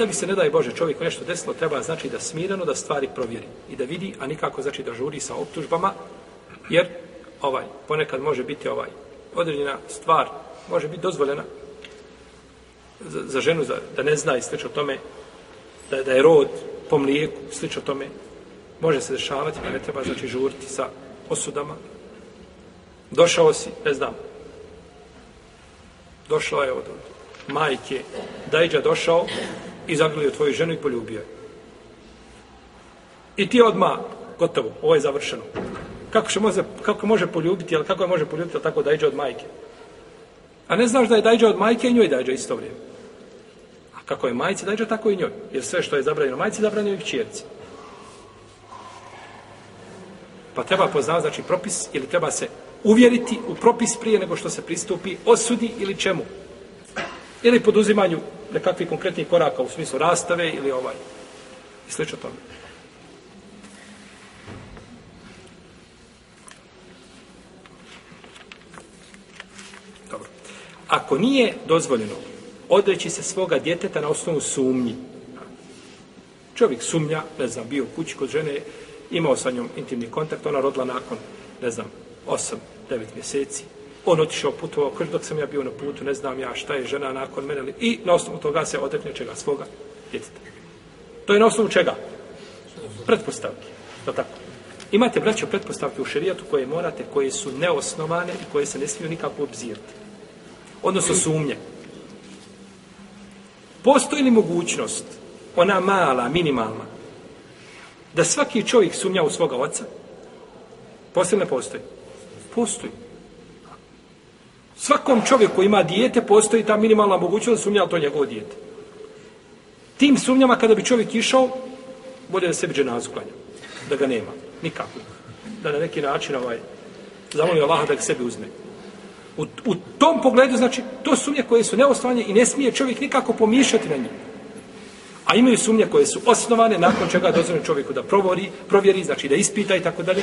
Kada bi se, ne daj Bože, čovjek nešto desilo, treba znači da smirano da stvari provjeri i da vidi, a nikako znači da žuri sa optužbama, jer ovaj ponekad može biti ovaj određena stvar, može biti dozvoljena za, za ženu za, da ne zna i slično tome, da, da je rod po mlijeku, slično tome, može se dešavati, pa ne treba znači žuriti sa osudama. Došao si, ne znam, došao je od, od majke, Dajđa došao i zagrlio tvoju ženu i poljubio je. I ti odma gotovo, ovo je završeno. Kako, se može, kako može poljubiti, ali kako je može poljubiti, ali tako dajđe od majke? A ne znaš da je dajđe od majke i njoj dajđe isto vrijeme. A kako je majci dajđe, tako i njoj. Jer sve što je zabranjeno majci, zabranjeno i kćerci. Pa treba poznati, znači, propis, ili treba se uvjeriti u propis prije nego što se pristupi osudi ili čemu ili poduzimanju nekakvih konkretnih koraka u smislu rastave ili ovaj i slično tome. Dobro. Ako nije dozvoljeno odreći se svoga djeteta na osnovu sumnji, čovjek sumnja, ne znam, bio u kući kod žene, imao sa njom intimni kontakt, ona rodila nakon, ne znam, 8-9 mjeseci, on otišao putovao, kaže dok sam ja bio na putu, ne znam ja šta je žena nakon mene, i na osnovu toga se odrekne čega svoga djeteta. To je na osnovu čega? Pretpostavke. To tako. Imate, braćo, pretpostavke u šerijatu koje morate, koje su neosnovane i koje se ne smiju nikako obzirati. Odnosno sumnje. Postoji li mogućnost, ona mala, minimalna, da svaki čovjek sumnja u svoga oca? Postoji ne postoji? Postoji. Svakom čovjeku koji ima dijete, postoji ta minimalna mogućnost da sumnja to njegovo dijete. Tim sumnjama kada bi čovjek išao, bolje da sebi dženazu klanja. Da ga nema. Nikako. Da na neki način ovaj, zamoli Allaha da ga sebi uzme. U, u tom pogledu, znači, to sumnje koje su neosnovane i ne smije čovjek nikako pomišljati na njih. A imaju sumnje koje su osnovane, nakon čega dozvoljeno čovjeku da provori, provjeri, znači da ispita i tako dalje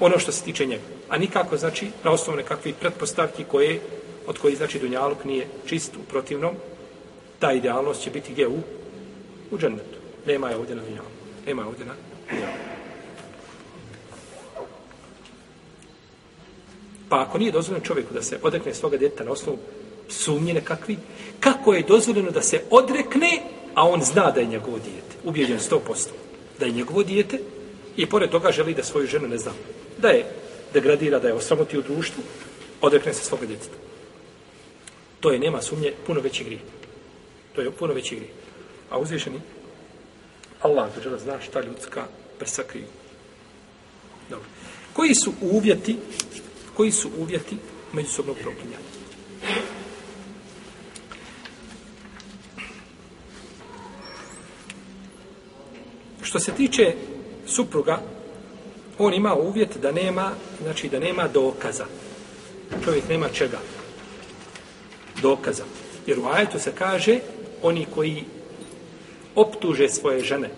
ono što se tiče njega. A nikako, znači, na osnovu nekakvih pretpostavki koje od kojih znači dunjaluk nije čist u protivnom, ta idealnost će biti gdje u, u džennetu. Nema je ovdje na Dunjalu. Nema je ovdje na Dunjalu. Pa ako nije dozvoljeno čovjeku da se odrekne svoga djeteta na osnovu sumnje nekakvi, kako je dozvoljeno da se odrekne, a on zna da je njegovo dijete, ubijeđen 100%, da je njegovo dijete i pored toga želi da svoju ženu ne zna, da je degradira, da je osramoti u društvu, odrekne se svoga djeteta. To je, nema sumnje, puno veći grije. To je puno veći grije. A uzvišeni, Allah žele zna šta ljudska prsa kriju. Dobro. Koji su uvjeti, koji su uvjeti međusobnog proklinjanja? Što se tiče supruga, on ima uvjet da nema, znači da nema dokaza. Čovjek nema čega? Dokaza. Jer u ajetu se kaže, oni koji optuže svoje žene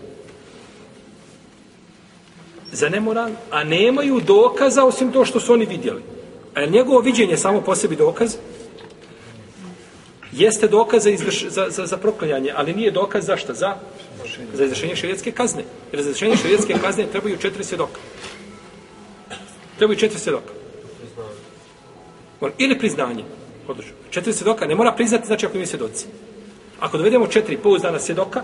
za nemoral, a nemaju dokaza osim to što su oni vidjeli. A je njegovo viđenje samo po sebi dokaz? Jeste dokaz za, izvrš, za, za, za proklanjanje, ali nije dokaz za šta? Za, za izvršenje šarijetske kazne. Jer za izvršenje šarijetske kazne trebaju četiri svjedoka. Trebaju četiri svjedoka. Ili priznanje. Odlično. Četiri svjedoka ne mora priznati, znači ako imaju svjedoci. Ako dovedemo četiri pouzdana svjedoka,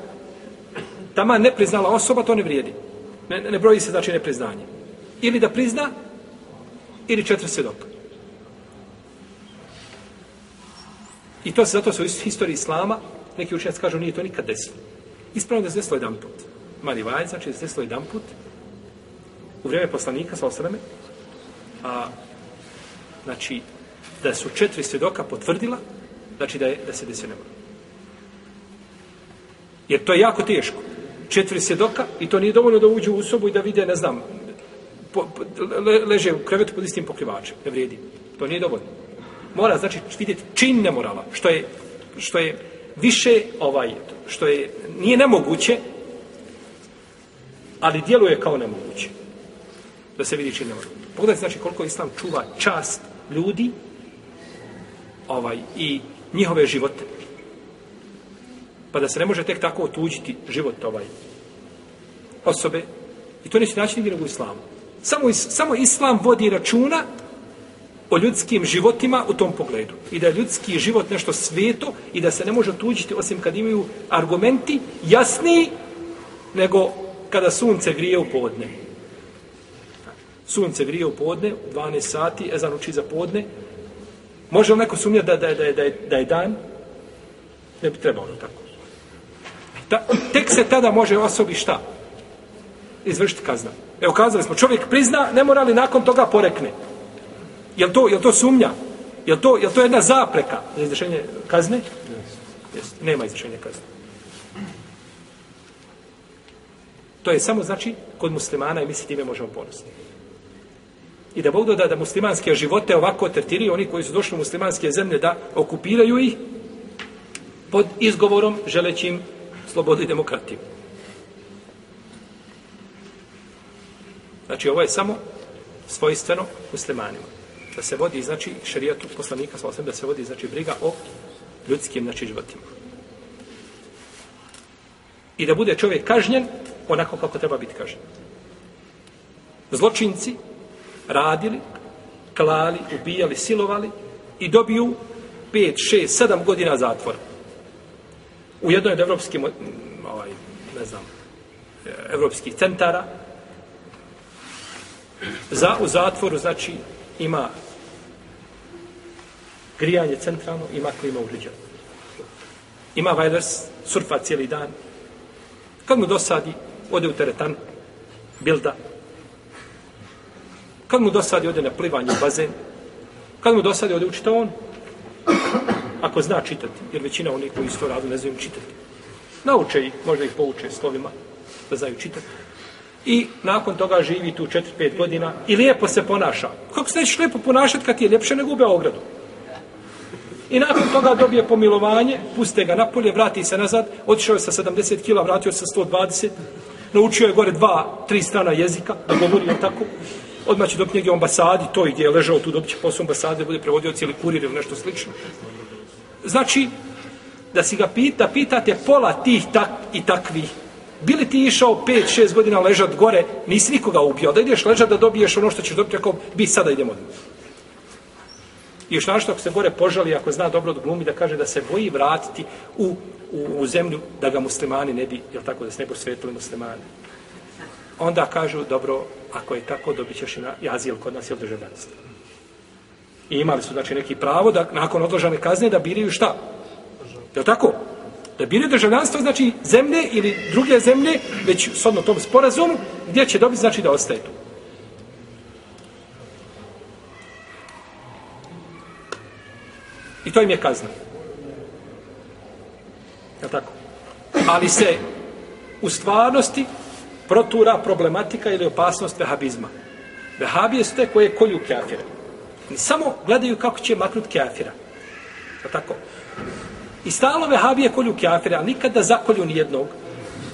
tama ne priznala osoba, to ne vrijedi. Ne, ne broji se znači nepriznanje. Ili da prizna, ili četiri svjedoka. I to se zato se u historiji islama, neki učenjaci kažu, nije to nikad desilo. Ispravno da se desilo jedan put. Mali vaj, znači da se desilo jedan put, u vrijeme poslanika, sa osrame, a, znači, da su četiri svjedoka potvrdila, znači da, je, da se desio ne mora. Jer to je jako teško. Četiri svjedoka i to nije dovoljno da uđu u sobu i da vide, ne znam, po, po, le, leže u krevetu pod istim pokrivačem. Ne vrijedi. To nije dovoljno. Mora, znači, vidjeti čin nemorala, što je, što je više, ovaj, što je, nije nemoguće, ali djeluje kao nemoguće. Da se vidi čin nemorala. Pogledajte, znači, koliko Islam čuva čast ljudi ovaj, i njihove živote pa da se ne može tek tako otuđiti život ovaj osobe. I to neće naći nigdje u islamu. Samo, is, samo islam vodi računa o ljudskim životima u tom pogledu. I da je ljudski život nešto sveto i da se ne može otuđiti osim kad imaju argumenti jasniji nego kada sunce grije u podne. Sunce grije u podne, u 12 sati, ezan uči za podne. Može li neko sumnjati da, da, da, da, da je dan? Ne bi trebalo tako. Ta, tek se tada može osobi šta? Izvršiti kazna. Evo kazali smo, čovjek prizna, ne mora li nakon toga porekne. Jel to, jel to sumnja? Jel to, jel to jedna zapreka za izvršenje kazne? Yes. Nema izvršenja kazne. To je samo znači kod muslimana i mi se time možemo ponositi. I da Bog doda da muslimanske živote ovako tretiraju oni koji su došli u muslimanske zemlje da okupiraju ih pod izgovorom želećim slobodu i demokratiju. Znači, ovo je samo svojstveno muslimanima. Da se vodi, znači, šarijatu poslanika, sa da se vodi, znači, briga o ljudskim, znači, životima. I da bude čovjek kažnjen onako kako treba biti kažnjen. Zločinci radili, klali, ubijali, silovali i dobiju 5, 6, 7 godina zatvora u jednoj od evropskih, ovaj, ne znam, e, evropskih centara, za, u zatvoru, znači, ima grijanje centralno, ima klima uređena. Ima wireless, surfa cijeli dan. Kad mu dosadi, ode u teretan, bilda. Kad mu dosadi, ode na plivanje u bazen. Kad mu dosadi, ode u čitaon, ako zna čitati, jer većina onih koji isto radu ne znaju čitati. Nauče ih, možda ih pouče slovima da znaju čitati. I nakon toga živi tu 4-5 godina i lijepo se ponaša. Kako se nećeš lijepo ponašati kad ti je ljepše nego u Beogradu? I nakon toga dobije pomilovanje, puste ga napolje, vrati se nazad, otišao je sa 70 kila, vratio se sa 120, naučio je gore dva, tri strana jezika, da govori on tako odmah će dobiti negdje u ambasadi, to i gdje je ležao tu, dobit će posao ambasade, da bude prevodioc ili kurir ili nešto slično. Znači, da si ga pita, pitate pola tih tak i takvih. Bili ti išao 5-6 godina ležat gore, nisi nikoga ubio, da ideš ležat da dobiješ ono što ćeš dobiti, ako bi sada idemo odmah. I još našto ako se gore požali, ako zna dobro od glumi, da kaže da se boji vratiti u, u, u zemlju, da ga muslimani ne bi, jel tako, da se ne bi muslimani. Onda kažu, dobro, ako je tako, dobit ćeš i na jazijel kod nas ili državljanstvo. I imali su, znači, neki pravo da nakon odložane kazne da biraju šta? Je tako? Da biraju državljanstvo, znači zemlje ili druge zemlje, već sodno tom sporazumu, gdje će dobiti, znači da ostaje tu. I to im je kazna. Je tako? Ali se u stvarnosti protura problematika ili opasnost vehabizma. Vehabije su te koje kolju kafire. I samo gledaju kako će maknut kafira. Pa tako? I stalo vehabije kolju kafire, ali nikada zakolju nijednog.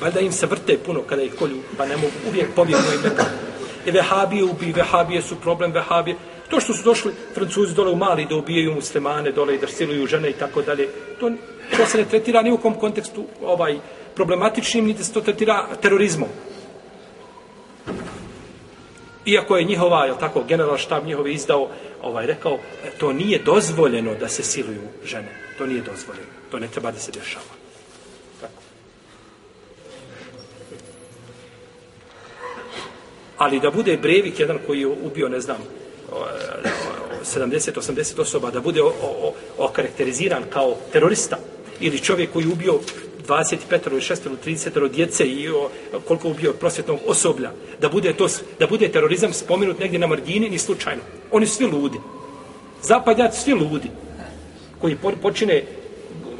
Valjda im se vrte puno kada ih kolju, pa ne mogu uvijek pobjegnu ime. I vehabije ubi, vehabije su problem, vehabije. To što su došli francuzi dole u Mali da ubijaju muslimane dole i da siluju žene i tako dalje, to, to se ne tretira ni u kom kontekstu ovaj problematičnim, niti se to tretira terorizmom. Iako je njihova, je tako, general štab njihov izdao, ovaj, rekao, to nije dozvoljeno da se siluju žene. To nije dozvoljeno. To ne treba da se dešava. Tako. Ali da bude brevik jedan koji je ubio, ne znam, 70-80 osoba, da bude okarakteriziran kao terorista ili čovjek koji je ubio 25 ili 6 ili 30 djece i o, koliko ubio prosvjetnog osoblja, da bude, to, da bude terorizam spomenut negdje na margini, ni slučajno. Oni su svi ludi. Zapadnjaci svi ludi koji počine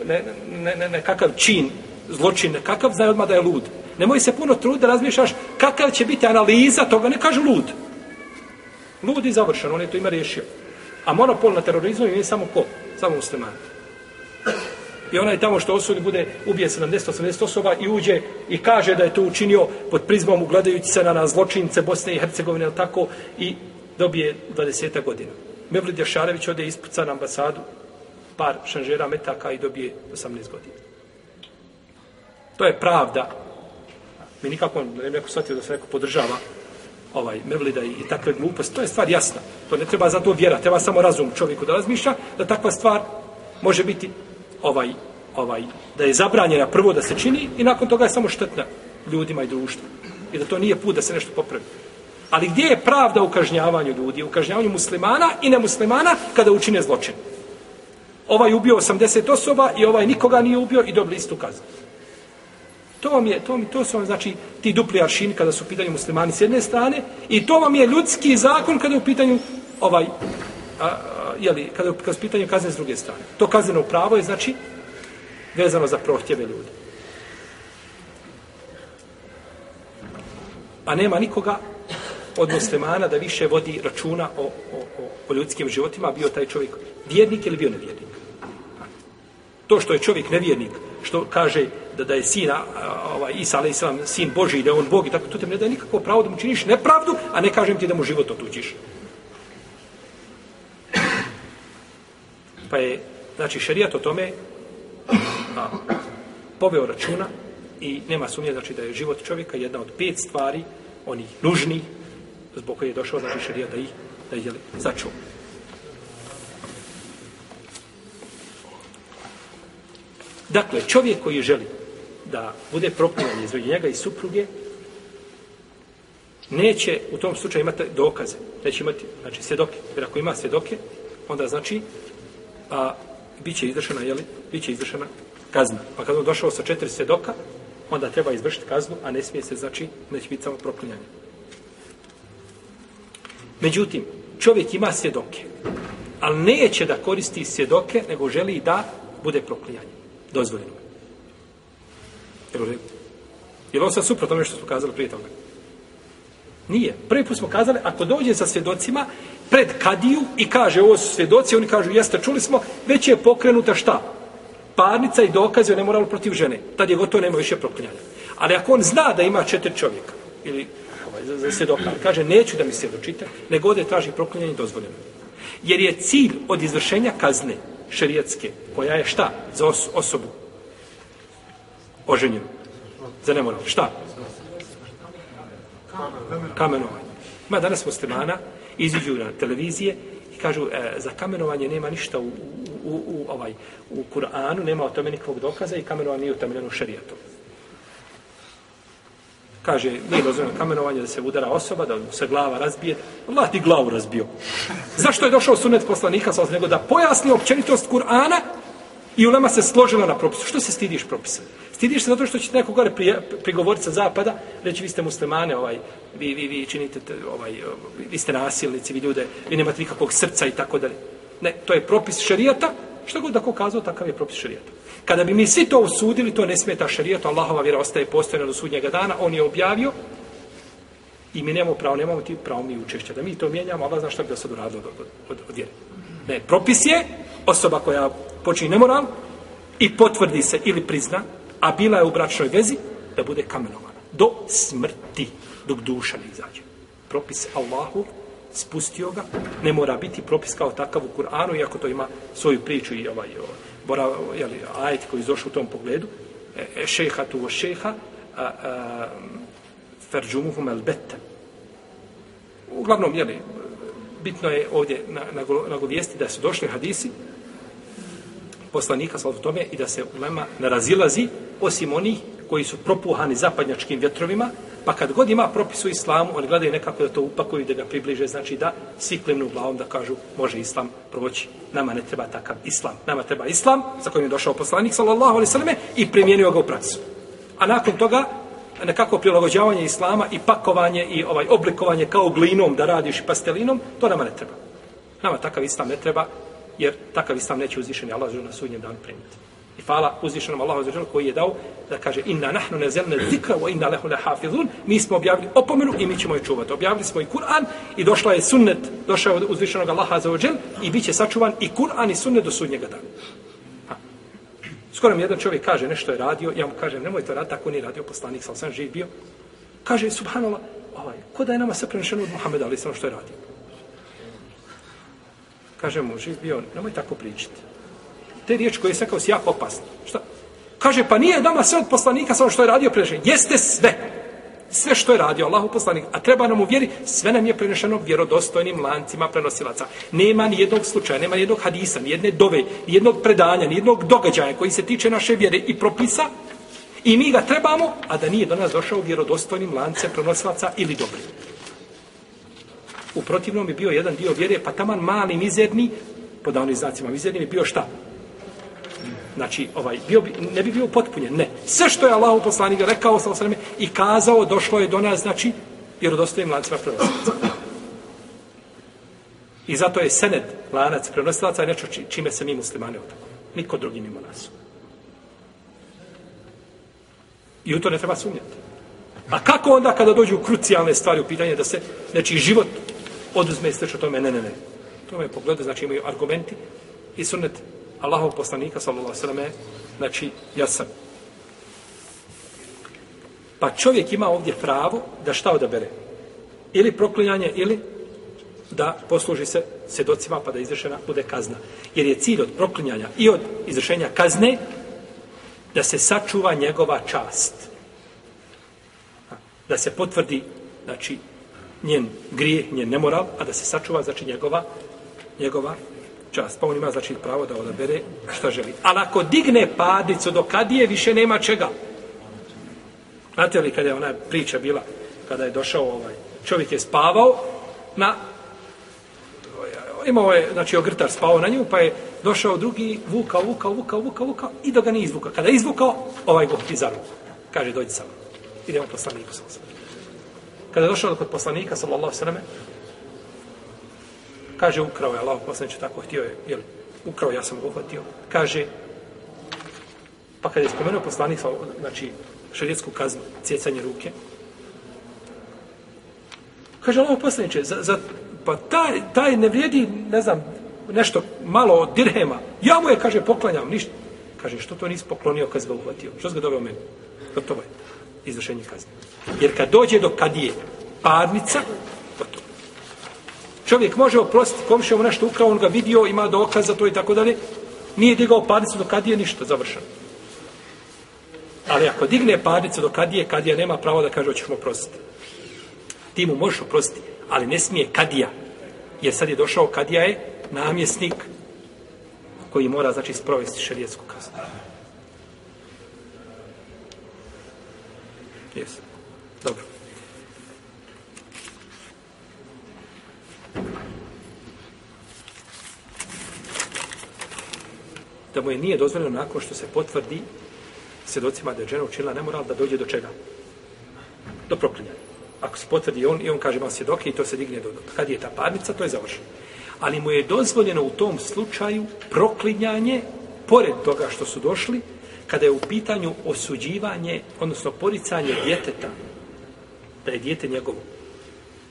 ne, ne, ne, ne, kakav čin, zločin, kakav znaju odmah da je lud. Nemoj se puno truditi da razmišljaš kakav će biti analiza toga, ne kaže lud. Lud i završen, on je to ima riješio. A monopol na terorizmu je samo ko? Samo muslimani. I onaj tamo što osudi bude ubije 70-80 osoba i uđe i kaže da je to učinio pod prizmom ugledajući se na, na zločince Bosne i Hercegovine ili tako i dobije 20 godina. Mevlid Jašarević ode ispuca na ambasadu par šanžera metaka i dobije 18 godina. To je pravda. Mi nikako ne neko shvatio da se neko podržava ovaj Mevlida i, i takve gluposti. To je stvar jasna. To ne treba za to vjera. Treba samo razum čovjeku da razmišlja da takva stvar može biti ovaj, ovaj, da je zabranjena prvo da se čini i nakon toga je samo štetna ljudima i društvu. I da to nije put da se nešto popravi. Ali gdje je pravda u kažnjavanju ljudi? U kažnjavanju muslimana i nemuslimana kada učine zločin. Ovaj ubio 80 osoba i ovaj nikoga nije ubio i dobili istu kaznu. To vam je, to, mi, to su vam, znači, ti dupli aršini kada su u pitanju muslimani s jedne strane i to vam je ljudski zakon kada je u pitanju ovaj, a, a, jeli, kada je u pitanje kazne s druge strane. To kazneno pravo je, znači, vezano za prohtjeve ljudi. A nema nikoga od muslimana da više vodi računa o, o, o, o ljudskim životima, bio taj čovjek vjernik ili bio nevjernik. To što je čovjek nevjernik, što kaže da, da je sina, ovaj, Isa, ali islam, sin Boži da je on Bog i tako, to te ne daje nikako pravo da mu činiš nepravdu, a ne kažem ti da mu život otuđiš. Pa je, znači, šerijat o tome a, poveo računa i nema sumnje, znači, da je život čovjeka jedna od pet stvari, oni nužni, zbog koje je došao, znači, šerijat da ih, da ih, začuo. Dakle, čovjek koji želi da bude prokljan između njega i supruge, neće u tom slučaju imati dokaze. Neće imati, znači, svjedoke. Jer ako ima svjedoke, onda znači, a, bit će izvršena, jeli, bit će izvršena kazna. Pa kad on došao sa četiri svjedoka, onda treba izvršiti kaznu, a ne smije se, znači, neće biti samo proklinjanje. Međutim, čovjek ima svjedoke, ali neće da koristi svjedoke, nego želi da bude proklinjanje dozvoljeno. Jel, je li ovo sad suprot tome što smo kazali prije toga? Nije. Prvi put smo kazali, ako dođe sa svjedocima pred kadiju i kaže ovo su svjedoci, oni kažu jeste, čuli smo, već je pokrenuta šta? Parnica i dokaze o nemoralu protiv žene. Tad je gotovo, nema više proklinjanja. Ali ako on zna da ima četiri čovjeka, ili ovaj, za, za svjedoka. Kaže, neću da mi svjedočite, nego ode traži proklinjanje dozvoljeno. Jer je cilj od izvršenja kazne šerijatske, koja je šta za os osobu oženjenu, za nemoral, šta? Kamenovanje. Ma danas muslimana iziđu na televizije i kažu e, za kamenovanje nema ništa u, u, u, u, ovaj, u Kur'anu, nema o tome nikakvog dokaza i kamenovanje nije utemeljeno u šerijatu. kaže, nije dozvoljeno kamenovanje da se udara osoba, da se glava razbije. Allah ti glavu razbio. Zašto je došao sunet poslanika, sa nego da pojasni općenitost Kur'ana i ulema se složila na propisu. Što se stidiš propisa? Stidiš se zato što će neko gore prigovoriti sa zapada, reći vi ste muslimane, ovaj, vi, vi, vi činite, ovaj, vi ste nasilnici, vi ljude, vi nemate nikakvog srca i tako dalje. Ne, to je propis šarijata, što god da ko kazao, takav je propis šarijata. Kada bi mi svi to osudili, to ne smeta šerijatu, Allahova vjera ostaje postojena do sudnjega dana, on je objavio i mi nemamo pravo, nemamo ti pravo mi učešća. Da mi to mijenjamo, Allah zna šta bi da sad uradilo od, od, od, od vjere. Ne, propis je osoba koja počini nemoral i potvrdi se ili prizna, a bila je u bračnoj vezi, da bude kamenovana. Do smrti, dok duša ne izađe. Propis Allahu spustio ga, ne mora biti propis kao takav u Kur'anu, iako to ima svoju priču i ovaj, ovaj bora, jeli, ajet koji izošao u tom pogledu, e, e šeha tu šeha, a, a, ferđumuhum el bete. Uglavnom, jeli, bitno je ovdje nagovijesti da su došli hadisi poslanika sa tome i da se ulema narazilazi osim onih koji su propuhani zapadnjačkim vjetrovima, pa kad god ima propis u islamu, oni gledaju nekako da to upakuju, da ga približe, znači da svi klimnu glavom da kažu može islam proći. Nama ne treba takav islam. Nama treba islam za kojim je došao poslanik, sallallahu alaihi sallam, i primijenio ga u praksu. A nakon toga, nekako prilagođavanje islama i pakovanje i ovaj oblikovanje kao glinom da radiš pastelinom, to nama ne treba. Nama takav islam ne treba, jer takav islam neće uzvišeni Allah na sudnjem danu primiti. I hvala uzvišenom Allahu za koji je dao da kaže inna nahnu nazelna zikra wa inna lahu lahafizun. Mi smo objavili opomenu i mi ćemo je čuvati. Objavili smo i Kur'an i došla je sunnet, došao od uzvišenog Allaha za i biće sačuvan i Kur'an i sunnet do sudnjega dana. Skoro mi jedan čovjek kaže nešto je radio, ja mu kažem nemoj to raditi, tako nije radio poslanik, sam sam živ bio. Kaže, subhanallah, ovaj, ko da je nama sve prenešeno od Muhammeda, ali sam što je radio. Kaže mu, živ bio, nemoj tako pričati te riječi koje je sekao si jako opasno. Šta? Kaže, pa nije nama sve od poslanika samo ono što je radio prenešeno. Jeste sve. Sve što je radio Allahu poslanik. A treba nam uvjeri, sve nam je prenešeno vjerodostojnim lancima prenosilaca. Nema ni jednog slučaja, nema ni jednog hadisa, ni jedne dove, ni jednog predanja, ni jednog događaja koji se tiče naše vjere i propisa. I mi ga trebamo, a da nije do nas došao vjerodostojnim lancem prenosilaca ili dobri. U protivnom bi bio jedan dio vjere, pa taman mali, mizerni, pod onim znacima mizerni, bi bio šta? Znači ovaj bio bi, ne bi bio potpunjen ne. Sve što je Allah poslanik rekao sa osreme i kazao došlo je do nas znači vjerodostojnim lancima prenosilaca. I zato je sened lanac prenosilaca nešto čime se mi muslimani otakujemo. niko drugi mimo nas. I u to ne treba sumnjati. A kako onda kada dođu krucijalne stvari u pitanje da se znači život oduzme i sveč tome? Ne ne ne. To me pogleda znači imaju argumenti i sunnet. Allahov poslanika sallallahu alejhi ve selleme znači, ja sam. pa čovjek ima ovdje pravo da šta odabere? Ili proklinjanje ili da posluži se sedocima pa da izrešena bude kazna. Jer je cilj od proklinjanja i od izrešenja kazne da se sačuva njegova čast. Da se potvrdi znači njen grijeh, njen nemoral, a da se sačuva znači njegova njegova čast. Pa on ima znači pravo da odabere šta želi. Ali ako digne padicu do kadije, više nema čega. Znate li kada je ona priča bila, kada je došao ovaj, čovjek je spavao na imao je, znači ogrtar spavao na nju, pa je došao drugi, vukao, vukao, vukao, vukao, vukao, i da ga nije izvukao. Kada je izvukao, ovaj go ti. Kaže, dođi sam. Idemo poslaniku, sallallahu Kada je došao kod poslanika, sallallahu sallam, Kaže, ukrao je Allah, poslaniče, tako htio je, jel, ukrao, ja sam ga uhvatio. Kaže, pa kada je spomenuo poslanik, znači, šarijetsku kaznu, cjecanje ruke, kaže, Allah, poslaniče, za, za, pa taj, taj ne vrijedi, ne znam, nešto malo od dirhema. Ja mu je, kaže, poklanjam, ništa. Kaže, što to nisi poklonio kad ga uhvatio? Što ga doveo meni? Gotovo je. Izvršenje kazne. Jer kad dođe do kadije, parnica. Čovjek može oprostiti, komšija mu nešto ukrao, on ga vidio, ima dokaz za to i tako dalje. Nije digao parnicu do kad je ništa završeno. Ali ako digne parnicu do kad je, kad je nema pravo da kaže hoćeš mu oprostiti. Ti mu možeš oprostiti, ali ne smije kadija. Jer sad je došao kadija je namjesnik koji mora znači sprovesti šerijetsku kaznu. Jes. Dobro. Da mu je nije dozvoljeno nakon što se potvrdi svjedocima da je žena učinila nemoral da dođe do čega? Do proklinjanja. Ako se potvrdi on i on kaže ima svjedoke i to se digne do, do kad je ta parnica, to je završeno. Ali mu je dozvoljeno u tom slučaju proklinjanje, pored toga što su došli, kada je u pitanju osuđivanje, odnosno poricanje djeteta, da je djete njegovo.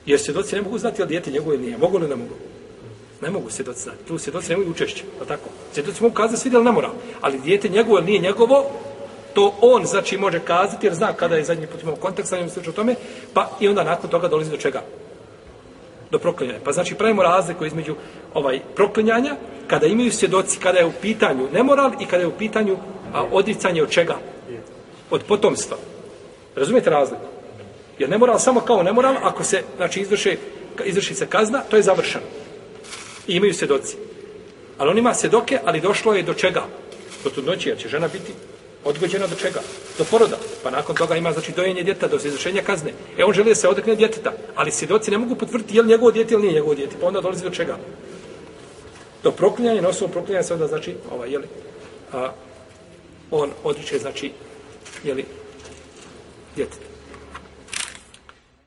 Jer svjedoci ne mogu znati je li djete njegovo ili nije. Mogu li ne mogu? Ne mogu svjedoci znati. Tu svjedoci ne učešće. Pa tako. Svjedoci mogu kazati svi da ne mora. Ali dijete njegovo ili nije njegovo, to on znači može kazati jer zna kada je zadnji put imao kontakt sa njim o tome, pa i onda nakon toga dolazi do čega? Do proklinjanja. Pa znači pravimo razliku između ovaj proklinjanja kada imaju svjedoci, kada je u pitanju nemoral i kada je u pitanju a, odricanje od čega? Od potomstva. Razumijete razliku? Jer nemoral samo kao nemoral, ako se znači, izvrši, izvrši se kazna, to je završeno. I imaju svjedoci. Ali on ima svjedoke, ali došlo je do čega? Do trudnoće, jer će žena biti odgođena do čega? Do poroda. Pa nakon toga ima znači dojenje djeta do izvršenja kazne. E on želi da se odrekne djeteta, ali svjedoci ne mogu potvrditi je li njegovo djete ili nije njegovo djete. Pa onda dolazi do čega? Do proklinjanja, na osnovu proklinjanja se onda znači, ovaj, jeli, a, on odriče, znači, jeli, djeteta.